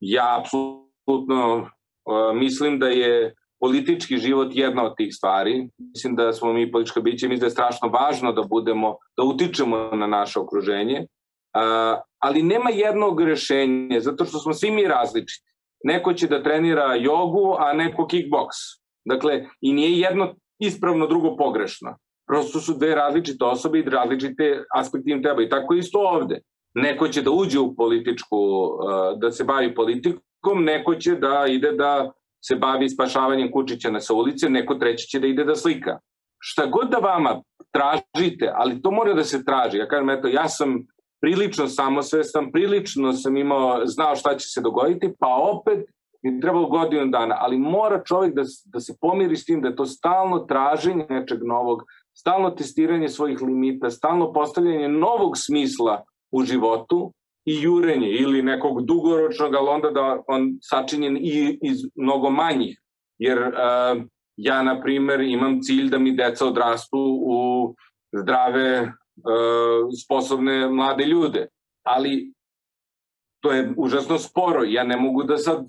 ja apsolutno uh, mislim da je politički život jedna od tih stvari. Mislim da smo mi politička bića, mislim da je strašno važno da budemo, da utičemo na naše okruženje, uh, ali nema jednog rešenja, zato što smo svi mi različiti. Neko će da trenira jogu, a neko kickboks. Dakle, i nije jedno ispravno, drugo pogrešno. Prosto su dve različite osobe i različite aspekti im treba. I tako isto ovde. Neko će da uđe u političku, da se bavi politikom, neko će da ide da se bavi spašavanjem kučića na sa ulice, neko treći će da ide da slika. Šta god da vama tražite, ali to mora da se traži. Ja kažem, eto, ja sam prilično samosvestan, prilično sam imao, znao šta će se dogoditi, pa opet mi trebalo godinu dana, ali mora čovjek da, da se pomiri s tim da je to stalno traženje nečeg novog, stalno testiranje svojih limita, stalno postavljanje novog smisla u životu i jurenje ili nekog dugoročnog, ali onda da on sačinjen i iz mnogo manjih. Jer uh, ja, na primer, imam cilj da mi deca odrastu u zdrave, uh, sposobne mlade ljude. Ali to je užasno sporo. Ja ne mogu da sad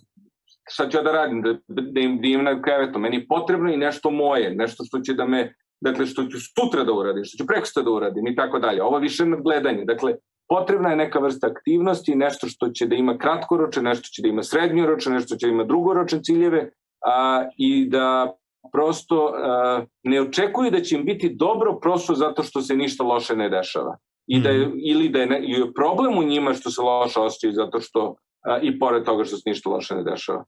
šta ću ja da radim, da, da im dijem na krevetom. Meni je potrebno i nešto moje, nešto što će da me, dakle, što ću sutra da uradim, što ću preko da uradim i tako dalje. Ovo više nadgledanje. Dakle, potrebna je neka vrsta aktivnosti, nešto što će da ima kratkoročne, nešto će da ima srednjoročne, nešto će da ima drugoročne ciljeve a, i da prosto a, ne očekuju da će im biti dobro prosto zato što se ništa loše ne dešava. I da je, mm. ili da je ne, i problem u njima što se loše osjećaju zato što a, i pored toga što se ništa loše ne dešava.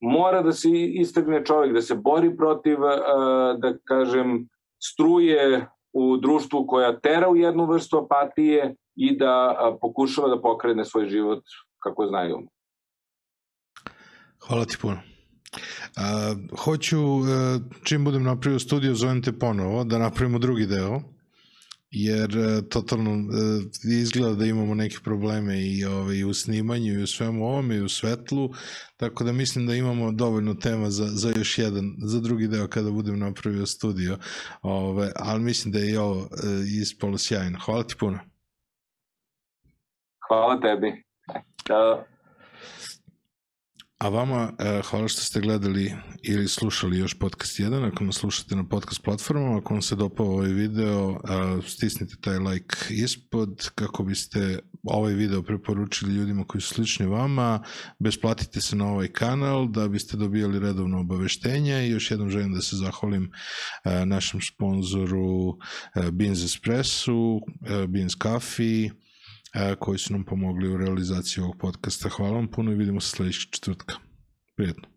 Mora da se istegne čovjek, da se bori protiv, a, da kažem, struje u društvu koja tera u jednu vrstu apatije i da pokušava da pokrene svoj život kako znaju. Hvala ti puno. A, hoću, a, čim budem napravio studio, zovem te ponovo, da napravimo drugi deo jer e, totalno e, izgleda da imamo neke probleme i ovaj, u snimanju i u svemu ovome i u svetlu, tako da mislim da imamo dovoljno tema za, za još jedan, za drugi deo kada budem napravio studio, ove, ovaj, ali mislim da je i ovo e, ispolo sjajno. Hvala ti puno. Hvala tebi. Da. A vama, e, hvala što ste gledali ili slušali još podcast 1, ako nas slušate na podcast platformama, ako vam se dopao ovaj video, e, stisnite taj like ispod kako biste ovaj video preporučili ljudima koji su slični vama, besplatite se na ovaj kanal da biste dobijali redovno obaveštenje i još jednom želim da se zahvalim e, našem sponzoru Beans Espresso, Beans Coffee, koji su nam pomogli u realizaciji ovog podcasta. Hvala vam puno i vidimo se sledećeg četvrtka. Prijetno.